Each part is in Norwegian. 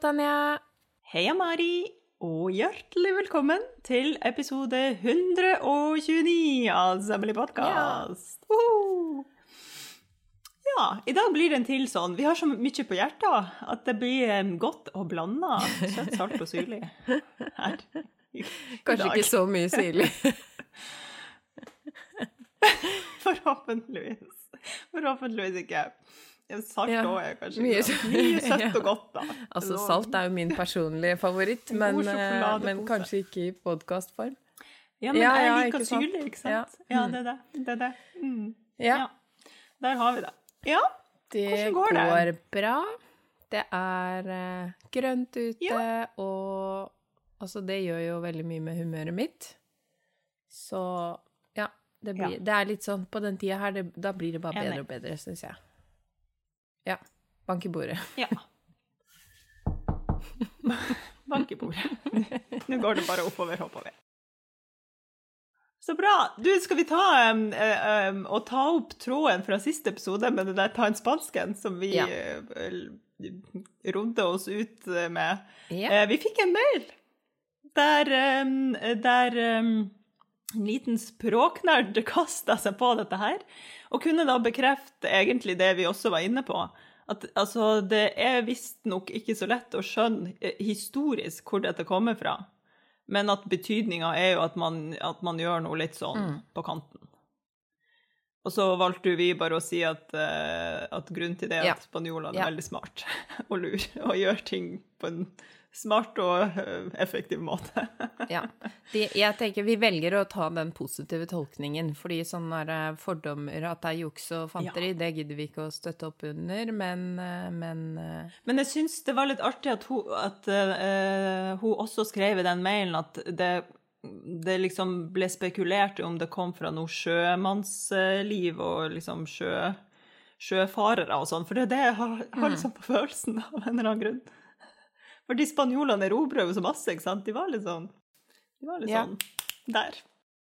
Hallo, Tanja. Heia, Mari, og hjertelig velkommen til episode 129 av Zemmelig podkast. Ja, i dag blir det en til sånn. Vi har så mye på hjertet at det blir godt og blanda søtt, salt og syrlig her. Kanskje ikke så mye syrlig. Forhåpentligvis. Forhåpentligvis ikke. Salt Ja, òg er kanskje mye mye, søtt Ja. og godt, da. Altså, Så- salt er jo min personlige favoritt, men, eh, men kanskje ikke i podkastform. Ja, men Ja, jeg ja, liker ikke syrlig, ikke sant? Ja. Ja, Mm. det er det. Det er det. Mm. Ja, Ja. Der har vi det. Ja, det hvordan går, det? det? går bra. Det er eh, grønt ute, Ja. og altså, det gjør jo veldig mye med humøret mitt. Så ja, det, blir, Ja. det er litt sånn på den tida her, det, da blir det bare bedre og bedre, syns jeg. Ja. Bank i bordet. ja. Bank i bordet. Nå går det bare oppover, håper vi. Så bra. Du, skal vi ta um, um, og ta opp tråden fra siste episode med det der ta en spansken som vi Ja. uh, rodde oss ut eh, med? Ja. Uh, vi fikk en mail der, um, der en liten språknerd kasta seg på dette her, og kunne da bekrefte egentlig det vi også var inne på. At altså, det er visstnok ikke så lett å skjønne eh, historisk hvor dette kommer fra. Men at betydninga er jo at man, at man gjør noe litt sånn Mm. på kanten. Og så valgte vi bare å si at, uh, at grunnen til det er Ja. at spanjolene Ja. er veldig smart og lur, og gjør ting på en smart og eh, effektiv måte. Ja. De, jeg tenker vi velger å ta den positive tolkningen, fordi sånne eh, fordommer at det er juks og fanteri, det gidder vi ikke å støtte opp under, men, eh, men Men jeg syns det var litt artig at hun, at, uh, hun også skrev i den mailen at det, det liksom ble spekulert om det kom fra noe sjømannsliv og liksom sjø, sjøfarere og sånn, for det er det jeg har, har liksom på følelsen av en eller annen grunn. For de spanjolene erobrer jo så masse, ikke sant? De var litt sånn De var litt Ja. sånn der.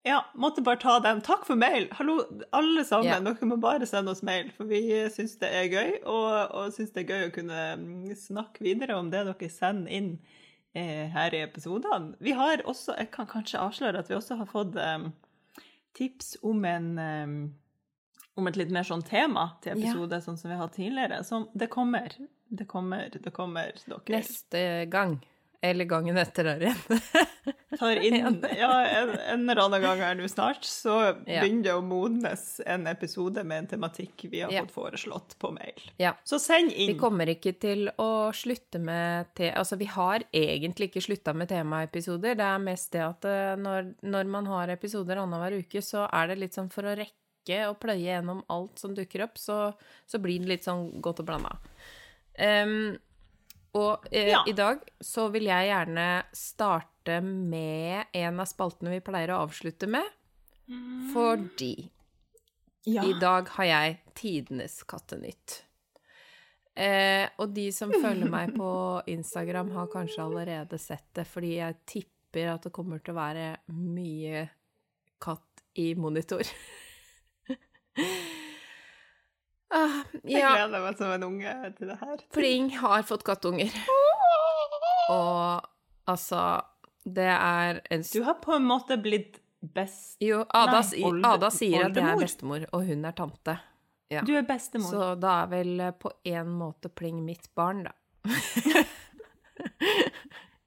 Ja, måtte bare ta den. Takk for mail. Hallo, alle sammen. Ja. Dere må bare sende oss mail, for vi syns det er gøy, og, og syns det er gøy å kunne mm, snakke videre om det dere sender inn eh, her i episodene. Vi har også, jeg kan kanskje avsløre at vi også har fått eh, tips om en eh, om et litt mer sånn tema til episode, sånn som vi har hatt tidligere. Så det kommer. Det kommer, det kommer, dere. neste gang, eller gangen etter der igjen. tar inn Ja, en, en eller annen gang her nå snart, så begynner det å modnes en episode med en tematikk vi har Ja. fått foreslått på mail. Ja. Så send inn. Vi kommer ikke til å slutte med te Altså, vi har egentlig ikke slutta med temaepisoder. Det er mest det at eh, når, når man har episoder annenhver uke, så er det litt sånn for å rekke å pløye gjennom alt som dukker opp, så, så blir det litt sånn godt og blanda. Em, og eh, Ja. i dag så vil jeg gjerne starte med en av spaltene vi pleier å avslutte med, fordi Ja. i dag har jeg tidenes kattenytt. Eh, og de som følger meg på Instagram, har kanskje allerede sett det, fordi jeg tipper at det kommer til å være mye katt i monitor. ah, Jeg gleder meg som en unge til det her. Pling har fått kattunger. Og altså Det er en Du har på en måte blitt best... Jo, Ada, Nei, olde- Ada sier at jeg er bestemor, og hun er tante. Ja. Du er bestemor. Så da er vel på en måte Pling mitt barn, da.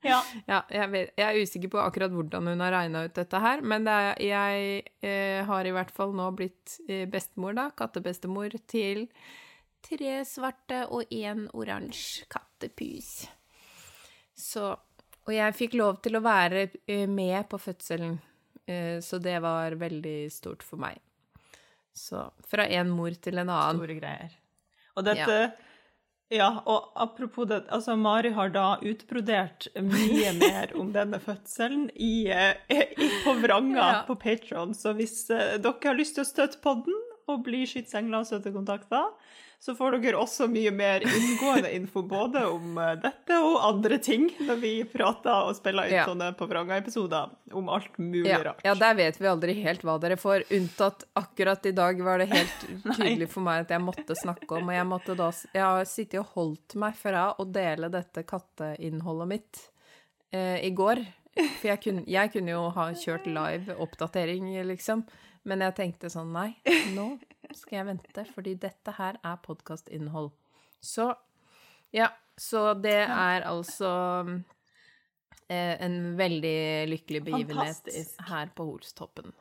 Ja. Ja, jeg, vet, jeg er usikker på akkurat hvordan hun har regna ut dette her, men det er, jeg eh, har i hvert fall nå blitt eh, bestemor, da. Kattebestemor til tre svarte og én oransje kattepus. Så Og jeg fikk lov til å være eh, med på fødselen, eh, så det var veldig stort for meg. Så fra en mor til en annen. Store greier. Og dette ja. Og apropos det, altså Mari har da utbrodert mye mer om denne fødselen i, eh, i, på vranga Ja. på Patron. Så hvis eh, dere har lyst til å støtte podden og bli skytsengler og støttekontakter, så får dere også mye mer inngående info både om eh, dette og andre ting når vi prater og spiller ut Ja. sånne på vranga-episoder om alt mulig Ja, rart. ja, der vet vi aldri helt hva dere får, unntatt akkurat i dag var det helt tydelig for meg at jeg måtte snakke om, og jeg måtte da Jeg har sittet og holdt meg fra å dele dette katteinnholdet mitt eh, i går. For jeg kunne, jeg kunne jo ha kjørt live oppdatering, liksom. Men jeg tenkte sånn, nei, nå skal jeg vente, fordi dette her er podkastinnhold. Så ja, så det er altså eh, en veldig lykkelig begivenhet Fantastisk. her på Holstoppen.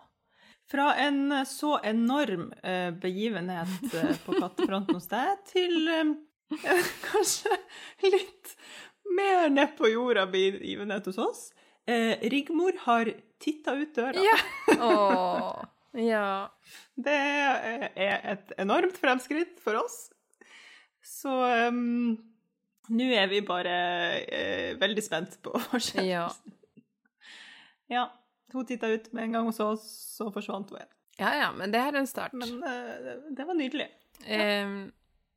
Fra en eh, så enorm eh, begivenhet eh, på kattefronten hos deg, til eh, kanskje litt mer ned på jorda begivenhet hos oss. Eh, Rigmor har titta ut døra. Ja. Åh, ja. Det er et enormt fremskritt for oss. Så um, nå er vi bare uh, veldig spent på forskjellen. Ja. Ja. Hun titta ut med en gang hos oss, så forsvant hun igjen. ja, ja, men det er en start. Men uh, det, var nydelig. Eh,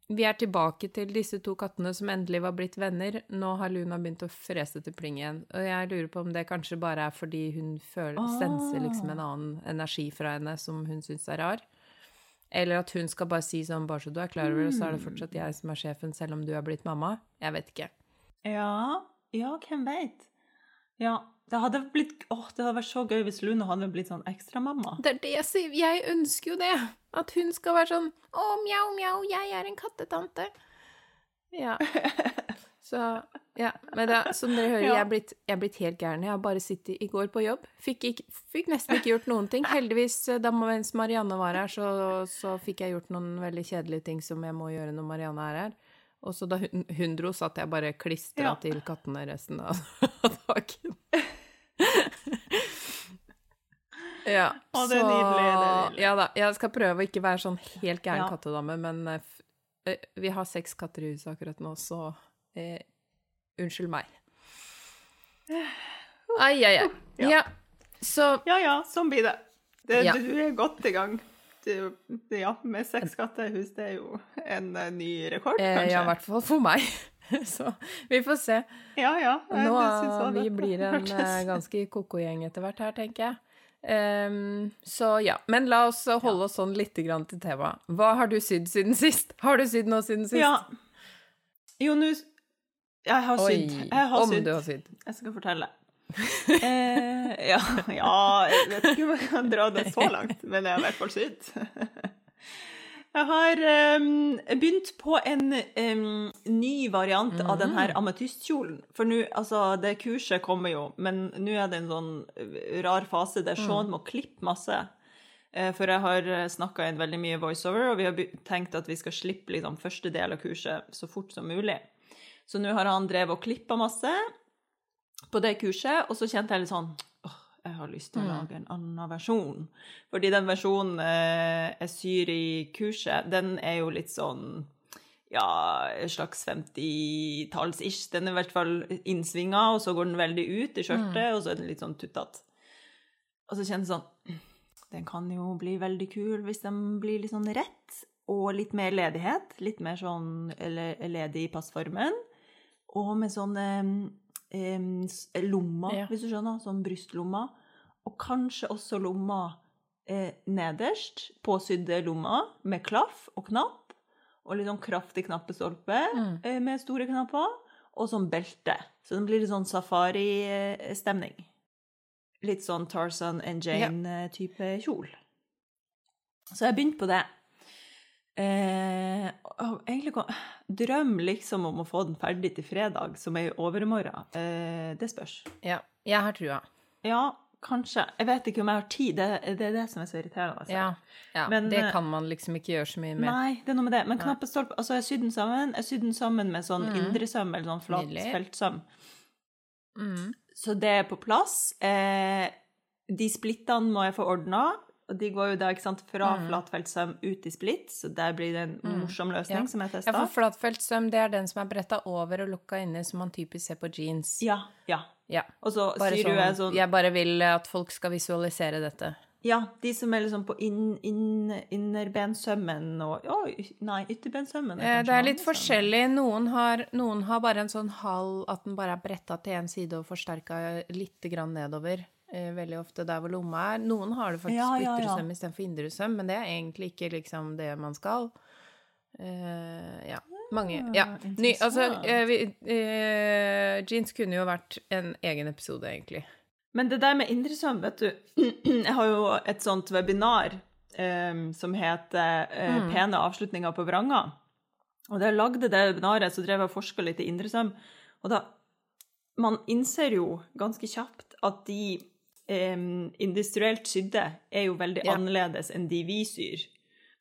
vi er tilbake til disse to kattene som endelig var blitt venner. Nå har Luna begynt å frese til pling igjen. Og jeg lurer på om det kanskje bare er fordi hun føler, Ah. senser liksom en annen energi fra henne som hun syns er rar. Eller at hun skal bare si sånn, bare så du er klar over det, så er det fortsatt jeg som er sjefen, selv om du er blitt mamma. Jeg vet ikke. Ja, ja, hvem veit? Ja, det hadde blitt Åh, det hadde vært så gøy hvis Luna hadde blitt sånn ekstramamma. Det er det jeg sier. Jeg ønsker jo det. At hun skal være sånn Å, mjau, mjau, jeg er en kattetante. Ja. Så Ja. Men da, som dere hører, jeg er, blitt, jeg er blitt helt gæren. Jeg har bare sittet i går på jobb. Fikk, ikke, fikk nesten ikke gjort noen ting. Heldigvis, eh, da mens Marianne var her, så, så fikk jeg gjort noen veldig kjedelige ting som jeg må gjøre når Marianne er her. Og så da hun, hun dro, satt jeg bare klistra Ja. til kattene resten av dagen. ja. Å, det er nydelig, det er nydelig. Ja da. Jeg skal prøve å ikke være sånn helt gæren Ja. kattedame, men uh, vi har seks katter i huset akkurat nå, så uh, unnskyld meg. Ai, ai, ai. Ja. Ja. Så Ja ja, sånn blir det. det Ja. Du er godt i gang. Ja, med seks katter i hus, det er jo en eh, ny rekord, eh, kanskje. Ja, i hvert fall for meg. Så vi får se. Ja, ja. jeg Nå synes også vi det blir en eh, ganske koko-gjeng etter hvert her, tenker jeg. Um, så ja. Men la oss eh, holde oss sånn grann til temaet. Hva har du sydd siden sist? Har du sydd noe siden sist? Ja. Jo, nå Jeg har sydd. Jeg har om du har sydd. Jeg skal fortelle. eh, ja, ja, jeg vet ikke om jeg kan dra det så langt, men jeg har i hvert fall sydd. Jeg har um, begynt på en um, ny variant av den her ametystkjolen. For nå, altså, det kurset kommer jo, men nå er det en sånn eh, rar fase der Sean må klippe masse. Eh, For jeg har snakka inn veldig mye voiceover, og vi har tenkt at vi skal slippe liksom, første del av kurset så fort som mulig. Så nå har han drevet og klippa masse på det kurset, og så kjente jeg litt sånn åh, jeg har lyst til å lage en annen versjon. Fordi den versjonen eh, jeg syr i kurset, den er jo litt sånn ja, en slags 50-talls-ish. Den er i hvert fall innsvinga, og så går den veldig ut i skjørtet, og så er den litt sånn tuttete. Og så kjennes det sånn Den kan jo bli veldig kul hvis den blir litt sånn rett, og litt mer ledighet. Litt mer sånn eller ledig i passformen. Og med sånne em, lomma, Ja. hvis du skjønner. Sånn brystlomma. Og kanskje også lomma eh, nederst, påsydde lomma med klaff og knapp. Og litt sånn kraftig knappestolpe Mm. eh, med store knapper. Og sånn belte. Så det blir litt sånn safari-stemning. Litt sånn Tarzan and Jane-type kjol. Så jeg begynte på det. Eh, egentlig Drøm liksom om å få den ferdig til fredag, som er i overmorgen. Eh, det spørs. Ja. Jeg har trua. Ja, kanskje. Jeg vet ikke om jeg har tid. Det, det er det som er så irriterende. altså. Ja. ja. Men, det eh, kan man liksom ikke gjøre så mye med. Nei, det er noe med det. Men knappestolpe Altså, jeg sydde den sammen. Jeg sydde den sammen med sånn mm. indresøm, eller sånn flat feltsøm. Mm. Så det er på plass. Eh, de splittene må jeg få ordna. Og de går jo da ikke sant, fra Mm. flatfeltsøm ut i splitt, så der blir det en Mm. morsom løsning Ja. som jeg Ja, for for flatfeltsøm, det er den som er bretta over og lukka inne, som man typisk ser på jeans. Ja, ja. Ja. Og så Bare sier sånn, jeg sånn Jeg bare vil at folk skal visualisere dette. Ja, de som er liksom på inn, inn, innerbensømmen og Oi, nei, ytterbensømmen Eh, Det er litt søm. forskjellig. Noen har, noen har bare en sånn halv At den bare er bretta til én side og forsterka litt grann nedover. Eh, Veldig ofte der hvor lomma er. Noen har det faktisk Ja, på ytre søm istedenfor indre søm, men det er egentlig ikke liksom det man skal. Uh, ja. Mange Ah, Ja. Ny, altså, eh, vi, uh, jeans kunne jo vært en egen episode, egentlig. Men det der med indresøm, vet du Jeg har jo et sånt webinar um, som heter Mm. 'Pene avslutninger på vranga'. Og da jeg lagde det webinaret, så drev jeg og forska litt i indresøm. Og da Man innser jo ganske kjapt at de eh, industrielt sydde er jo veldig Ja. annerledes enn de vi syr.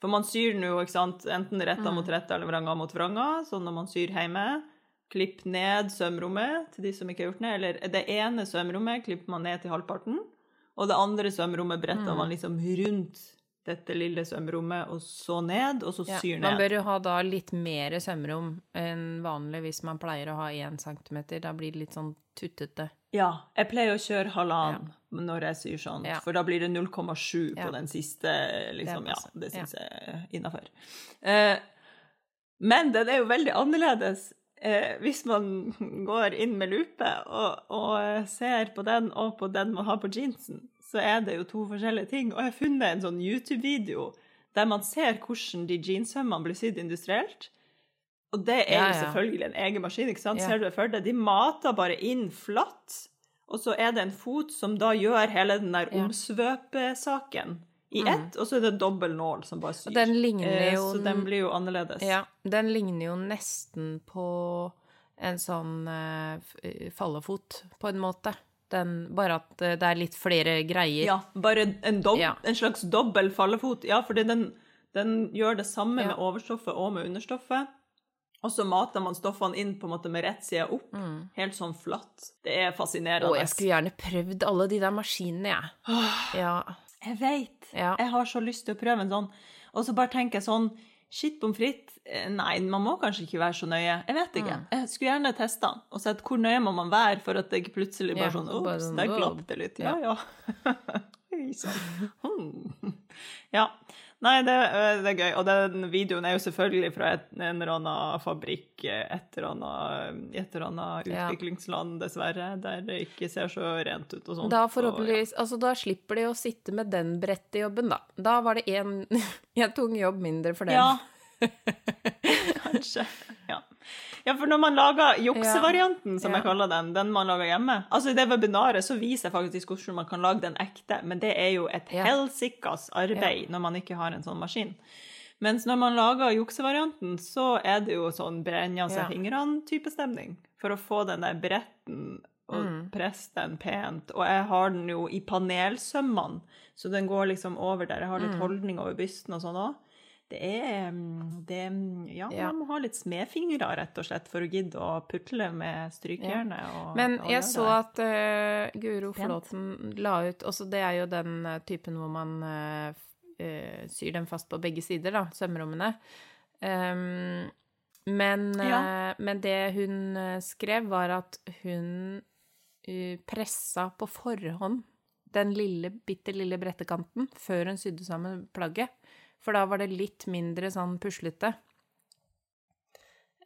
For man syr den jo enten retta Mm. mot retta eller vranga mot vranga, sånn når man syr hjemme. Klipp ned sømrommet til de som ikke har gjort det. Eller det ene sømrommet klipper man ned til halvparten, og det andre sømrommet bretter Mm. man liksom rundt dette lille sømrommet, og så ned, og så Ja, syr man bør jo ha da litt mer sømrom enn vanlig hvis man pleier å ha én centimeter. Da blir det litt sånn tuttete. Ja, jeg pleier å kjøre halvannen når jeg syr sånn, Ja. for da blir det 0,7 på den siste, liksom. Det Ja, det Ja. syns jeg er innafor. Eh, men den er jo veldig annerledes eh, hvis man går inn med lupe og, og ser på den og på den man har på jeansen, så er det jo to forskjellige ting. Og jeg har funnet en sånn YouTube-video der man ser hvordan de jeanshømmene blir sydd industrielt. Og det er Ja, jo ja. selvfølgelig en egen maskin, ikke sant? Ja. Ser du det for deg? De mater bare inn flatt, og så er det en fot som da gjør hele den der omsvøpesaken i Mm. ett, og så er det dobbel nål som bare syr. Den Eh, jo Så den blir jo annerledes. Ja, den ligner jo nesten på en sånn eh, eh, fallefot, på en måte. Den, bare at det er litt flere greier. Ja, bare en, dob Ja. en slags dobbel fallefot. Ja, fordi den, den gjør det samme Ja. med overstoffet og med understoffet. Og så mater man stoffene inn på en måte med rett side opp, Mm. helt sånn flatt. Det er fascinerende. Å, jeg skulle gjerne prøvd alle de der maskinene, jeg. Ja. Jeg veit. Ja. Jeg har så lyst til å prøve en sånn. Og så bare tenker jeg sånn Shit pommes frites eh, Nei, man må kanskje ikke være så nøye. Jeg vet ikke. Mm. Jeg skulle gjerne testa og sett hvor nøye må man være for at det ikke plutselig bare Ja, sånn Ops, sånn, der glapp det litt. Ja, Ja. ja. Nei, det, det er gøy. Og den videoen er jo selvfølgelig fra et, en eller annen fabrikk i et eller annet utviklingsland, dessverre, der det ikke ser så rent ut og sånt. Da Og, ja. forhåpentligvis Altså, da slipper de å sitte med den brettejobben, da. Da var det én en tung jobb mindre for dem. Ja. Kanskje. Ja. ja, for når man lager juksevarianten, som Ja. jeg kaller den, den man lager hjemme Altså I det webinaret så viser jeg faktisk hvordan man kan lage den ekte, men det er jo et Ja. helsikas arbeid når man ikke har en sånn maskin. Mens når man lager juksevarianten, så er det jo sånn brenne seg Ja. fingrene-type stemning. For å få den der bretten og Mm. presse den pent. Og jeg har den jo i panelsømmene, så den går liksom over der. Jeg har litt Mm. holdning over bysten og sånn òg. Det er, mm, det er Ja, Ja. man må ha litt smedfingre, rett og slett, for å gidde å putle med strykejernet. Ja. Men og jeg så det. at uh, Guro. Flåten la ut også Det er jo den eh, typen hvor man uh, syr dem fast på begge sider, da, sømrommene. Um, men, eh, Ja. men det hun skrev, var at hun pressa på forhånd den lille, bitte lille brettekanten før hun sydde sammen plagget. For da var det litt mindre sånn puslete.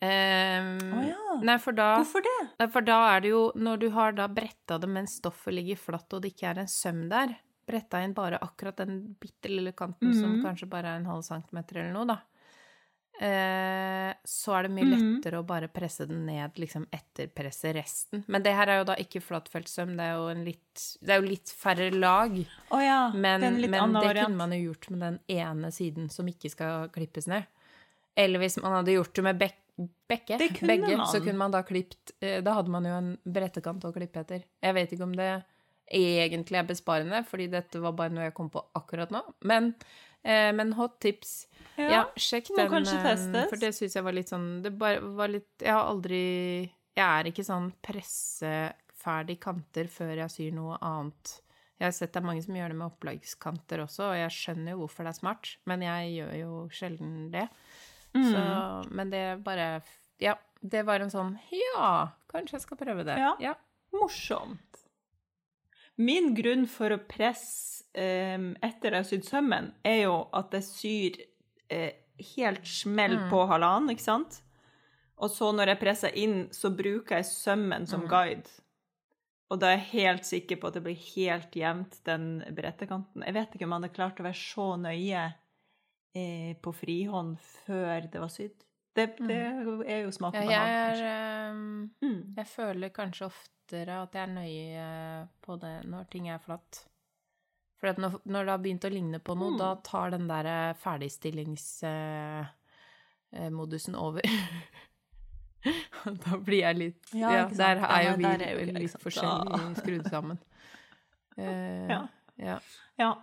Um, Å ja. Nei, for da Hvorfor det? For da er det jo Når du har da bretta det mens stoffet ligger flatt og det ikke er en søm der, bretta inn bare akkurat den bitte lille kanten som Mhm. kanskje bare er en halv centimeter eller noe, da, så er det mye lettere lettere å bare presse den ned, liksom etterpresse resten. Men det her er jo da ikke flatfeltsøm, det er jo en litt Det er jo litt færre lag. Oh ja, Men, det men det kunne man jo gjort med den ene siden som ikke skal klippes ned. Eller hvis man hadde gjort det med bek bekke, Det begge, man. så kunne man da klipt eh, Da hadde man jo en brettekant å klippe etter. Jeg vet ikke om det egentlig er besparende, fordi dette var bare noe jeg kom på akkurat nå. Men, eh, men hot tips. Ja, sjekk må den. eh. For det syns jeg var litt sånn Det var litt Jeg har aldri Jeg er ikke sånn presseferdig kanter før jeg syr noe annet. Jeg har sett det er mange som gjør det med opplagskanter også, og jeg skjønner jo hvorfor det er smart, men jeg gjør jo sjelden det. Mm. Så, men det bare Ja, det var en sånn Ja, kanskje jeg skal prøve det. Ja. Morsomt. Min grunn for å presse eh, etter jeg har sydd sømmen, er jo at jeg syr eh, helt smell Mm. på halvannen, ikke sant? Og så når jeg presser inn, så bruker jeg sømmen som Mm. guide. Og da er jeg helt sikker på at det blir helt jevnt, den brettekanten. Jeg vet ikke om jeg hadde klart å være så nøye eh, på frihånd før det var sydd. Det, det er jo smaken Mm. Ja, jeg er Mm. Jeg føler kanskje oftere at jeg er nøye på det når ting er flatt. For at når, når det har begynt å ligne på noe, Mm. da tar den der ferdigstillingsmodusen over. da blir jeg litt Ja, Ja, der er jo vi er jo litt forskjellig skrudd sammen. Eh, Ja. ja. Ja.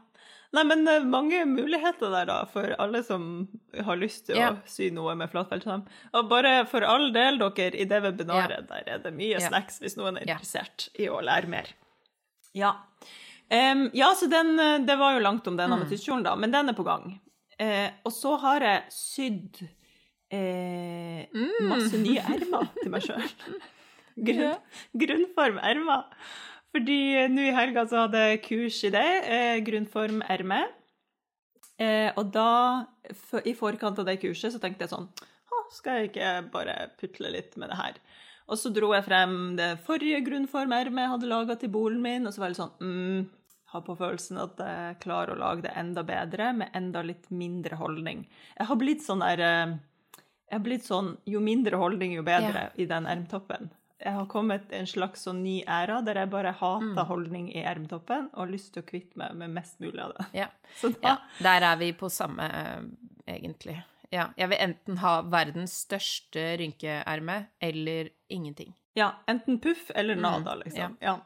Nei, men eh, mange muligheter der, da, for alle som har lyst til yeah. å sy noe med flatfeltsam. Og bare for all del, dere, i det webinaret, der er det mye yeah. snacks hvis noen er interessert i å lære mer. Ja. Um, ja, så den eh, Det var jo langt om den Mm. da, men den er på gang. Uh, og så har jeg sydd uh, Mm. masse nye ermer til meg sjøl. Grunn, grunnform ermer. Fordi eh, nå i helga så hadde jeg kurs i det, eh, grunnform erme. Eh, og da, i forkant av det kurset, så tenkte jeg sånn skal jeg ikke bare putle litt med det her? Og så dro jeg frem det forrige grunnform ermet jeg hadde laga til bolen min, og så var jeg litt sånn mm, Har på følelsen at jeg klarer å lage det enda bedre, med enda litt mindre holdning. Jeg har blitt sånn der eh, Jeg har blitt sånn Jo mindre holdning, jo bedre i den ermtoppen. Jeg har kommet en slags sånn ny æra der jeg bare hater holdning i ermetoppen og har lyst til å kvitte meg med mest mulig av det. Ja. Ja. Der er vi på samme, eh, egentlig. Ja. Jeg vil enten ha verdens største rynkeerme eller ingenting. Ja, enten puff eller Mm, nada, liksom. Ja.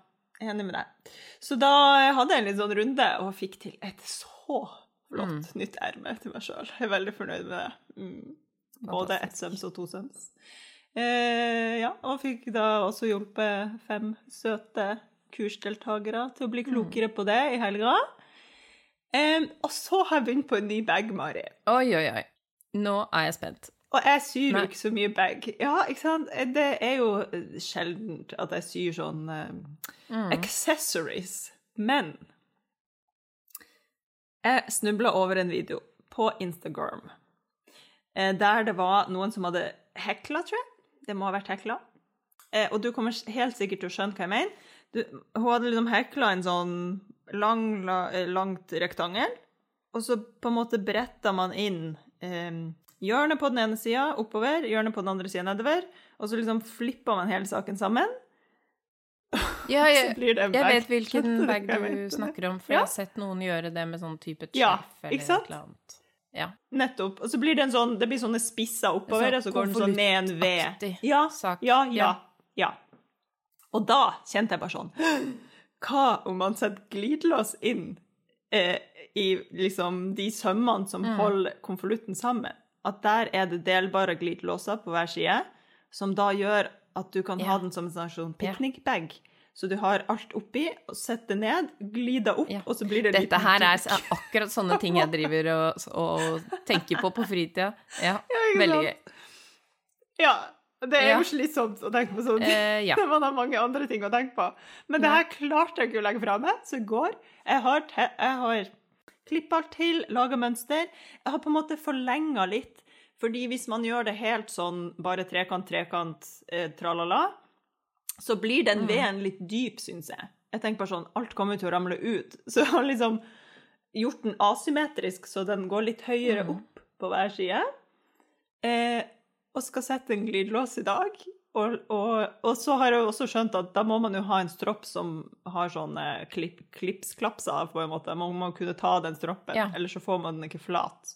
Enig med deg. Så da hadde jeg en litt sånn runde og fikk til et så flott Mm. nytt erme til meg sjøl. Jeg er veldig fornøyd med det. Mm. Både ett søms og to søms. Eh, ja, og fikk da også hjulpet fem søte kursdeltakere til å bli klokere på det i helga. Eh, og så har jeg begynt på en ny bag, Mari. Oi, oi, oi. Nå er jeg spent. Og jeg syr Nei. ikke så mye bag. Ja, ikke sant? Det er jo sjeldent at jeg syr sånn eh, Mm. accessories. Men jeg snubla over en video på Instagram eh, der det var noen som hadde hekla, tror jeg. Det må ha vært hekla. Eh, og du kommer helt sikkert til å skjønne hva jeg mener. Du, hun hadde liksom hekla en sånn lang, la, eh, langt rektangel, og så på en måte bretta man inn eh, hjørnet på den ene sida oppover, hjørnet på den andre sida nedover, og så liksom flippa man hele saken sammen. Ja, jeg, jeg vet hvilken bag du snakker om, for Ja. jeg har sett noen gjøre det med sånn type chef Ja, eller noe annet. Ja. Nettopp. Og så blir det en sånn, det blir sånne spisser oppover, En og sånn så går den sånn med en ved. Ja, sak. ja, ja, Ja. ja. Og da kjente jeg bare sånn Hva om man setter glidelås inn eh, i liksom de sømmene som Mm. holder konvolutten sammen? At der er det delbare glidelåser på hver side, som da gjør at du kan Ja. ha den som en sånn piknikbag. Ja. Så du har alt oppi, og setter ned, glider opp, Ja. og så blir det litt... Dette liten her er akkurat sånne ting jeg driver og, og tenker på på fritida. Ja, ja veldig gøy. Ja. Det er jo slitsomt å tenke på sånt. Eh, ja. Man har mange andre ting å tenke på. Men det her klarte jeg ikke å legge fra meg, så i går Jeg har, jeg har klippa til, laga mønster. Jeg har på en måte forlenga litt, fordi hvis man gjør det helt sånn bare trekant, trekant, eh, tralala, så blir den veden litt dyp, syns jeg. Jeg tenker bare sånn Alt kommer til å ramle ut. Så jeg har liksom gjort den asymmetrisk, så den går litt høyere Mm. opp på hver side. Eh, og skal sette en glidelås i dag. Og, og, og så har jeg også skjønt at da må man jo ha en stropp som har sånne klipp, klipsklapser, på en måte. Man må kunne ta den stroppen, Ja. ellers så får man den ikke flat.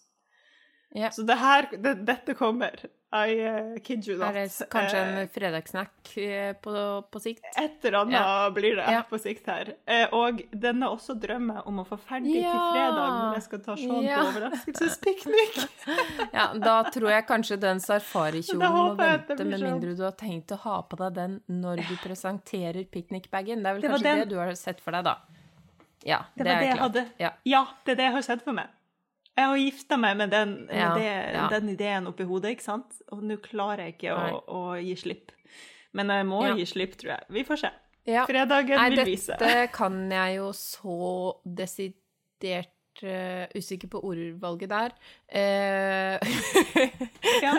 Ja. Så det her, det, dette kommer. I uh, kid you not. Er det s- kanskje Eh, en fredagssnack eh, på, på sikt? Et eller annet blir det Ja. på sikt her. Eh, og denne også drømmer om å få ferdig til fredag, når jeg skal ta Sean Ja. på overraskelsespiknik. Ja, da tror jeg kanskje den safarikjolen må vente, med sånn. mindre du har tenkt å ha på deg den når du presenterer piknikbagen. Det er vel Det kanskje det du har sett for deg, da. Ja, Det det, det er klart. Ja. Ja, det er det jeg har sett for meg. Jeg har gifta meg med, den, Ja, det, ja. den ideen oppi hodet, ikke sant? Og nå klarer jeg ikke å, å gi slipp. Men jeg må Ja. gi slipp, tror jeg. Vi får se. Ja. Fredagen Nei, vil vise. dette kan jeg jo så desidert eh, usikker på ordvalget der. Ja.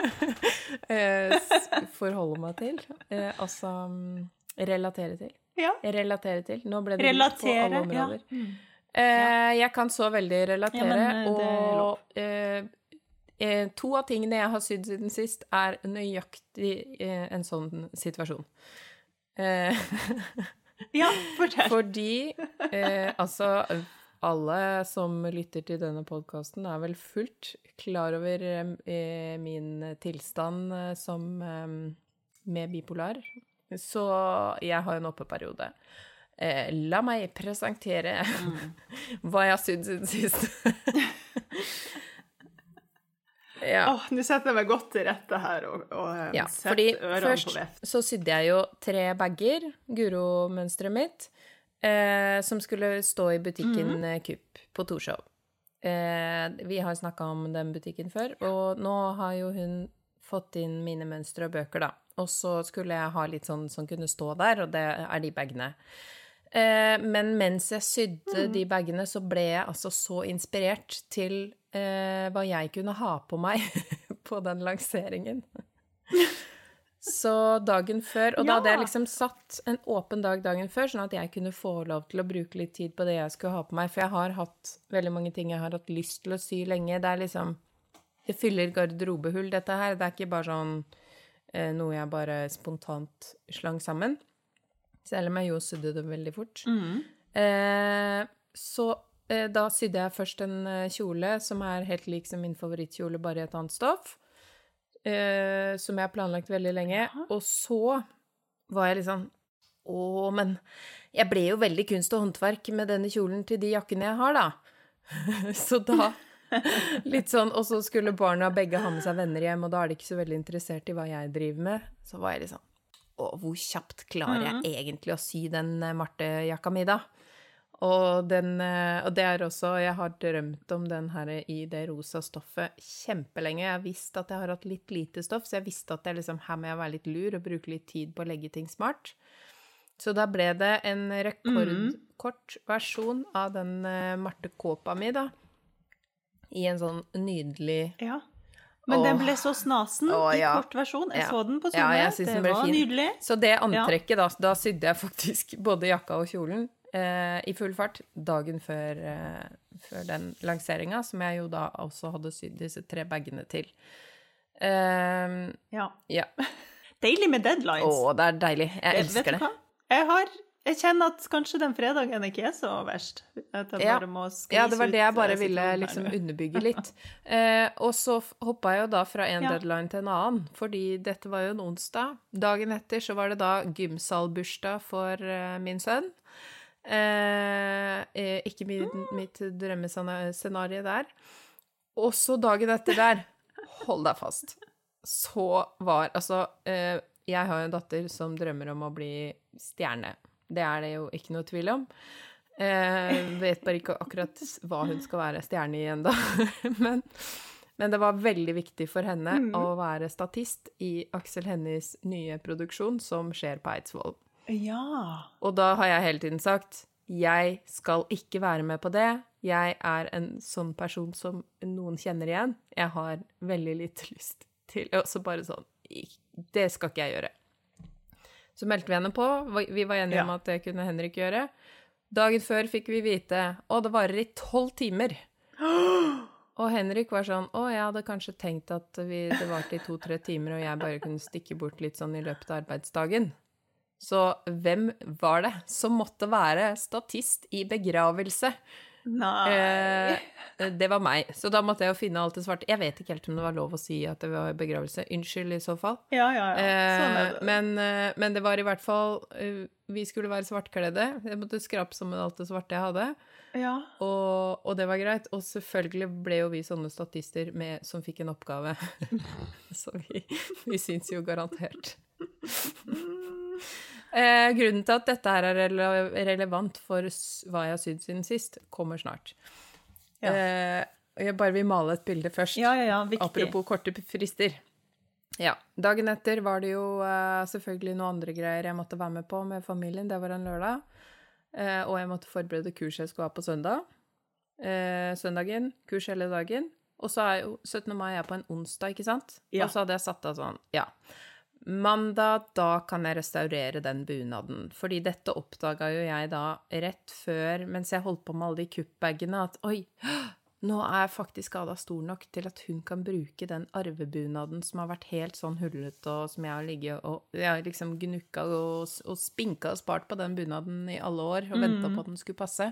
s- forholde meg til. Eh, altså mm, relatere til. Ja. Relatere til. Nå ble det relatere, på alle Ja. områder. Mm. Eh, jeg kan så veldig relatere, Ja, eh, og eh, eh, to av tingene jeg har sydd siden sist, er nøyaktig eh, en sånn situasjon. Eh, ja, fortell. fordi eh, altså alle som lytter til denne podkasten, er vel fullt klar over min tilstand som med bipolar. Så jeg har en oppeperiode. Eh, la meg presentere hva jeg har sydd siden sist. ja. Oh, Nå setter jeg meg godt til rette her og, og eh, Ja, setter ørene først på veft. så sydde jeg jo tre bager, Guro-mønsteret mitt, eh, som skulle stå i butikken eh, Kupp på Torshov. Eh, vi har snakka om den butikken før, og nå har jo hun fått inn mine mønstre og bøker, da. Og så skulle jeg ha litt sånn som kunne stå der, og det er de bagene. Eh, men mens jeg sydde mm. de bagene, så ble jeg altså så inspirert til eh, hva jeg kunne ha på meg på den lanseringen. Så dagen før Og da hadde jeg liksom satt en åpen dag dagen før, sånn at jeg kunne få lov til å bruke litt tid på det jeg skulle ha på meg. For jeg har hatt veldig mange ting jeg har hatt lyst til å sy lenge. Det er liksom Det fyller garderobehull, dette her. Det er ikke bare sånn eh, noe jeg bare spontant slang sammen. Selv om jeg jo sydde det veldig fort. Mm. Eh, så eh, da sydde jeg først en eh, kjole som er helt lik som min favorittkjole, bare i et annet stoff. Eh, som jeg har planlagt veldig lenge. Og så var jeg litt sånn Å, men jeg ble jo veldig kunst og håndverk med denne kjolen til de jakkene jeg har, da. så da Litt sånn, Og så skulle barna begge ha med seg venner hjem, og da er de ikke så veldig interessert i hva jeg driver med. Så var jeg litt sånn Å, hvor kjapt klarer jeg egentlig å sy den eh, Marte-jakka mi, da? Og, den, eh, og det er også Jeg har drømt om den her i det rosa stoffet kjempelenge. Jeg har visst at jeg har hatt litt lite stoff, så jeg visste at jeg liksom, her må jeg være litt lur og bruke litt tid på å legge ting smart. Så da ble det en rekordkort versjon av den eh, Marte Kåpa mi, da. I en sånn nydelig Ja. Men den ble så snasen Åh, i kort versjon. Jeg Ja. så den på Ja, jeg synes det var fin. nydelig. Så det antrekket, da, da sydde jeg faktisk både jakka og kjolen eh, i full fart dagen før, eh, før den lanseringa, som jeg jo da også hadde sydd disse tre bagene til. Eh, Ja. ja. Deilig med deadlines. Å, det er deilig. Jeg det, elsker det. Jeg har Jeg kjenner at kanskje den fredagen ikke er så verst. Ja. Ja, det var det jeg bare eh, ville liksom underbygge litt. Eh, og så hoppa jeg jo da fra en Ja. deadline til en annen, fordi dette var jo en onsdag. Dagen etter så var det da gymsalbursdag for eh, min sønn. Eh, eh, ikke min, mitt drømmescenario der. Og så dagen etter der, hold deg fast, så var Altså, eh, jeg har jo en datter som drømmer om å bli stjerne. Det er det jo ikke noe tvil om. Eh, vet bare ikke akkurat hva hun skal være stjerne i ennå. men, men det var veldig viktig for henne å være statist i Aksel Hennies nye produksjon som skjer på Eidsvoll. Ja. Og da har jeg hele tiden sagt jeg skal ikke være med på det. Jeg er en sånn person som noen kjenner igjen. Jeg har veldig lite lyst til Og så bare sånn Det skal ikke jeg gjøre. Så meldte vi henne på. Vi var enige om at det kunne Henrik gjøre. Dagen før fikk vi vite Å, det varer i tolv timer. Og Henrik var sånn Å, jeg hadde kanskje tenkt at vi, det varte i to-tre timer, og jeg bare kunne stikke bort litt sånn i løpet av arbeidsdagen. Så hvem var det som måtte være statist i begravelse? Nei. Eh, det var meg. Så da måtte jeg jo finne alt det svarte. Jeg vet ikke helt om det var lov å si at det var begravelse. Unnskyld i så fall. ja, ja, ja. Sånn er Eh, det. men, eh, men det var i hvert fall eh, Vi skulle være svartkledde. Jeg måtte skrape sammen alt det svarte jeg hadde. Ja. Og, og det var greit. Og selvfølgelig ble jo vi sånne statister med, som fikk en oppgave. Så vi, vi syns jo garantert. Eh, grunnen til at dette her er rele relevant for hva jeg har sydd siden sist, kommer snart. Ja. Eh, jeg bare vil male et bilde først. ja, ja. Apropos korte frister. Ja. Dagen etter var det jo eh, selvfølgelig noen andre greier jeg måtte være med på med familien. Det var en lørdag. Eh, og jeg måtte forberede kurset jeg skulle ha på søndag. Eh, søndagen, kurs hele dagen. Og så er jo 17. mai er på en onsdag, ikke sant? Ja. Og så hadde jeg satt av sånn, ja. Mandag, da kan jeg restaurere den bunaden. Fordi dette oppdaga jo jeg da rett før, mens jeg holdt på med alle de kuppbagene, at oi, nå er faktisk Ada stor nok til at hun kan bruke den arvebunaden som har vært helt sånn hullete, og som jeg har ligget og Jeg har liksom gnukka og, og spinka og spart på den bunaden i alle år og venta på at den skulle passe.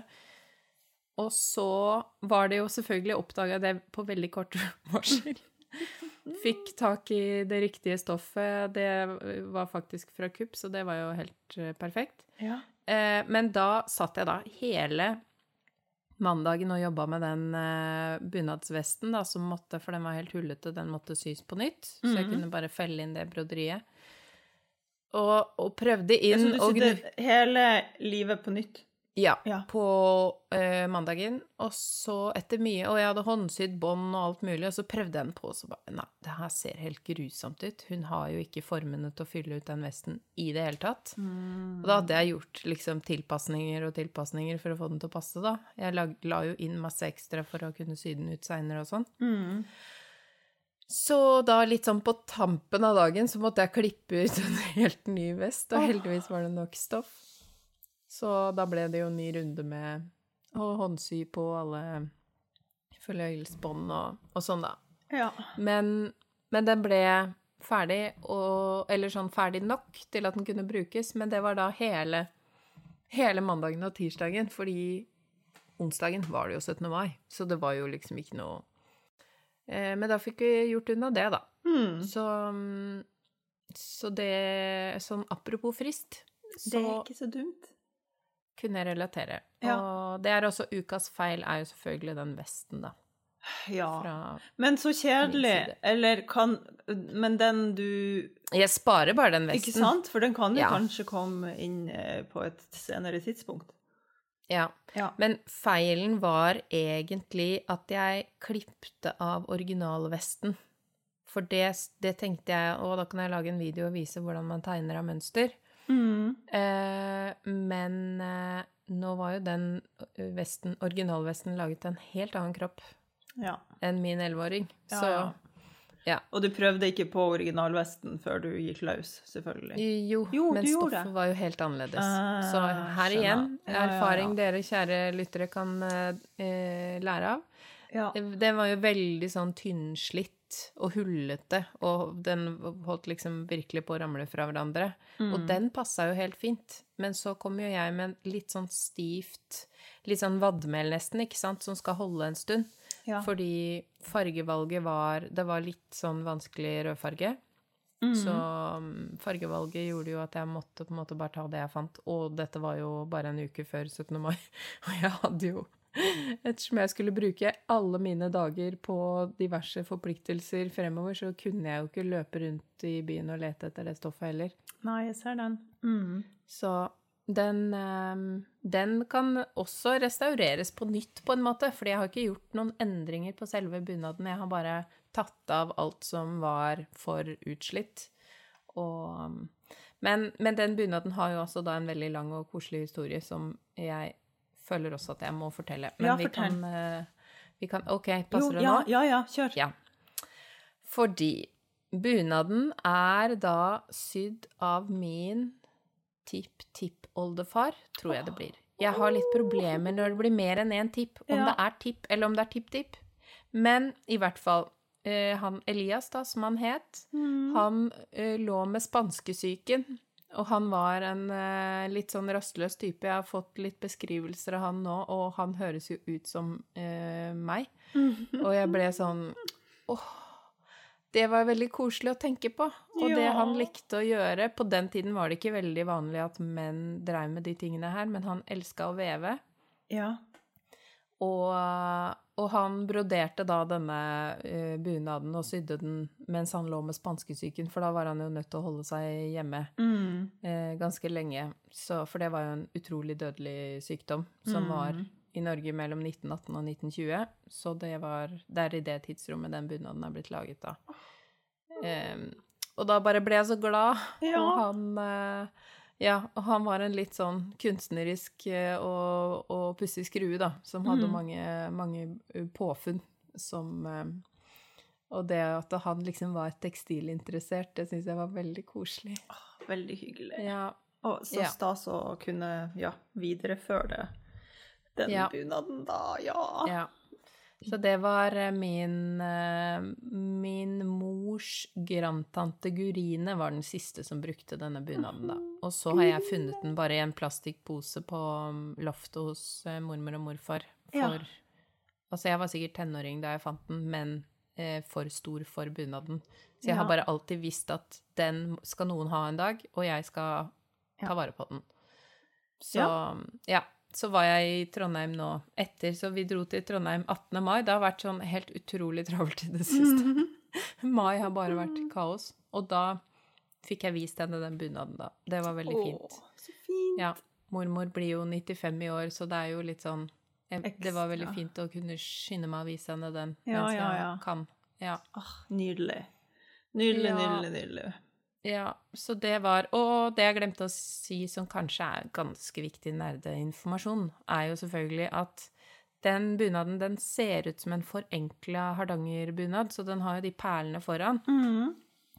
Og så var det jo selvfølgelig oppdaga det på veldig kort varsel. Fikk tak i det riktige stoffet. Det var faktisk fra Kupp, så det var jo helt eh, perfekt. Ja. Eh, men da satt jeg da hele mandagen og jobba med den eh, bunadsvesten, da, som måtte, for den var helt hullete, den måtte sys på nytt. Så jeg Mhm. kunne bare felle inn det broderiet. Og, og prøvde Så inn du og gnu... sitter hele livet på nytt? Ja, Ja. på eh, mandagen. Og så etter mye Og jeg hadde håndsydd bånd og alt mulig, og så prøvde jeg den på, og så bare Nei, det her ser helt grusomt ut. Hun har jo ikke formene til å fylle ut den vesten i det hele tatt. Mm. Og da hadde jeg gjort liksom tilpasninger og tilpasninger for å få den til å passe, da. Jeg la, la jo inn masse ekstra for å kunne sy den ut seinere og sånn. Mm. Så da litt sånn på tampen av dagen så måtte jeg klippe ut en helt ny vest, og heldigvis var det nok stoff. Så da ble det jo en ny runde med å håndsy på alle forløyelsesbånd og, og sånn, da. Ja. Men, men den ble ferdig, og, eller sånn ferdig nok til at den kunne brukes, men det var da hele, hele mandagen og tirsdagen, fordi onsdagen var det jo 17. mai, så det var jo liksom ikke noe eh, Men da fikk vi gjort unna det, da. Mm. Så, så det Sånn apropos frist, Det er ikke så dumt. Kunne jeg relatere. Ja. Og det er også ukas feil, er jo selvfølgelig den vesten, da. Ja. Fra Men så kjedelig. Eller kan Men den du Jeg sparer bare den vesten. Ikke sant? For den kan jo Ja. kanskje komme inn eh, på et senere tidspunkt. Ja. Ja. Men feilen var egentlig at jeg klippte av originalvesten. For det, det tenkte jeg Å, da kan jeg lage en video og vise hvordan man tegner av mønster. Mm. Eh, men eh, nå var jo den eh, vesten, originalvesten laget til en helt annen kropp Ja. enn min elleveåring. Ja, Så ja. Og du prøvde ikke på originalvesten før du gikk løs, selvfølgelig. jo, Jo, men du stoffet det. var jo helt annerledes. Ah, Så her skjønner. igjen, Ja, ja, ja. erfaring dere kjære lyttere kan eh, eh, lære av. Ja. Den var jo veldig sånn tynnslitt og hullete, og den holdt liksom virkelig på å ramle fra hverandre. Mm. Og den passa jo helt fint. Men så kom jo jeg med en litt sånn stivt, litt sånn vadmel nesten, ikke sant, som skal holde en stund. Ja. Fordi fargevalget var Det var litt sånn vanskelig rødfarge. Mm. Så um, fargevalget gjorde jo at jeg måtte på en måte bare ta det jeg fant. Og dette var jo bare en uke før 17. mai. Og jeg hadde jo Ettersom jeg skulle bruke alle mine dager på diverse forpliktelser fremover, så kunne jeg jo ikke løpe rundt i byen og lete etter det stoffet heller. Nei, jeg ser den. Mm. Så den, eh, den kan også restaureres på nytt, på en måte. Fordi jeg har ikke gjort noen endringer på selve bunaden. Jeg har bare tatt av alt som var for utslitt. Og, men, men den bunaden har jo også da en veldig lang og koselig historie som jeg føler også at jeg må fortelle. Men Ja, vi fortell. kan, eh, vi kan OK, Jo, passer det ja, nå? ja, ja, kjør. Ja. Fordi bunaden er da sydd av min tipp-tipp-oldefar, tror jeg det blir. Jeg har litt problemer når det blir mer enn én tipp, om Ja. det er tipp eller om det er tipp-tipp. Men i hvert fall, eh, han Elias, da, som han het, Mm. han eh, lå med spanskesyken. Og han var en eh, litt sånn rastløs type. Jeg har fått litt beskrivelser av han nå, og han høres jo ut som eh, meg. Og jeg ble sånn Åh, det var veldig koselig å tenke på. Og det han likte å gjøre På den tiden var det ikke veldig vanlig at menn dreiv med de tingene her, men han elska å veve. Ja. Og, og han broderte da denne uh, bunaden og sydde den mens han lå med spanskesyken, for da var han jo nødt til å holde seg hjemme Mm. uh, ganske lenge. Så, for det var jo en utrolig dødelig sykdom som var Mm. i Norge mellom 1918 og 1920. Så det var Det er i det tidsrommet den bunaden er blitt laget, da. Um, Og da bare ble jeg så glad. Ja. Og han eh, Ja, og han var en litt sånn kunstnerisk eh, og, og pussig skrue, da, som hadde Mm. mange, mange eh, påfunn som eh, Og det at han liksom var tekstilinteressert, det syns jeg var veldig koselig. Veldig hyggelig. Ja. Og så Ja. stas å kunne ja, videreføre det. Den Ja. bunaden, da. Ja. Ja. Så det var eh, min eh, Min mors grandtante Gurine var den siste som brukte denne bunaden, da. Og så har jeg funnet den bare i en plastikkpose på mm, loftet hos eh, mormor og morfar. Ja. Altså, jeg var sikkert tenåring da jeg fant den, men eh, for stor for bunaden. Så jeg har bare alltid visst at den skal noen ha en dag, og jeg skal ta vare på den. Så ja. ja. Så var jeg i Trondheim nå etter, så vi dro til Trondheim 18. mai. Det har vært sånn helt utrolig travelt i det siste. mai har bare vært kaos. Og da fikk jeg vist henne den bunaden, da. Det var veldig fint. Å, så fint. Ja. Mormor blir jo 95 i år, så det er jo litt sånn jeg, Det var veldig fint å kunne skynde meg å vise henne den Ja, mens ja, jeg ja. kan. Ja. Åh, nydelig. Nydelig, nydelig, nydelig. Ja, så det var Og det jeg glemte å si, som kanskje er ganske viktig nerdeinformasjon, er jo selvfølgelig at den bunaden den ser ut som en forenkla hardangerbunad, så den har jo de perlene foran. Mm.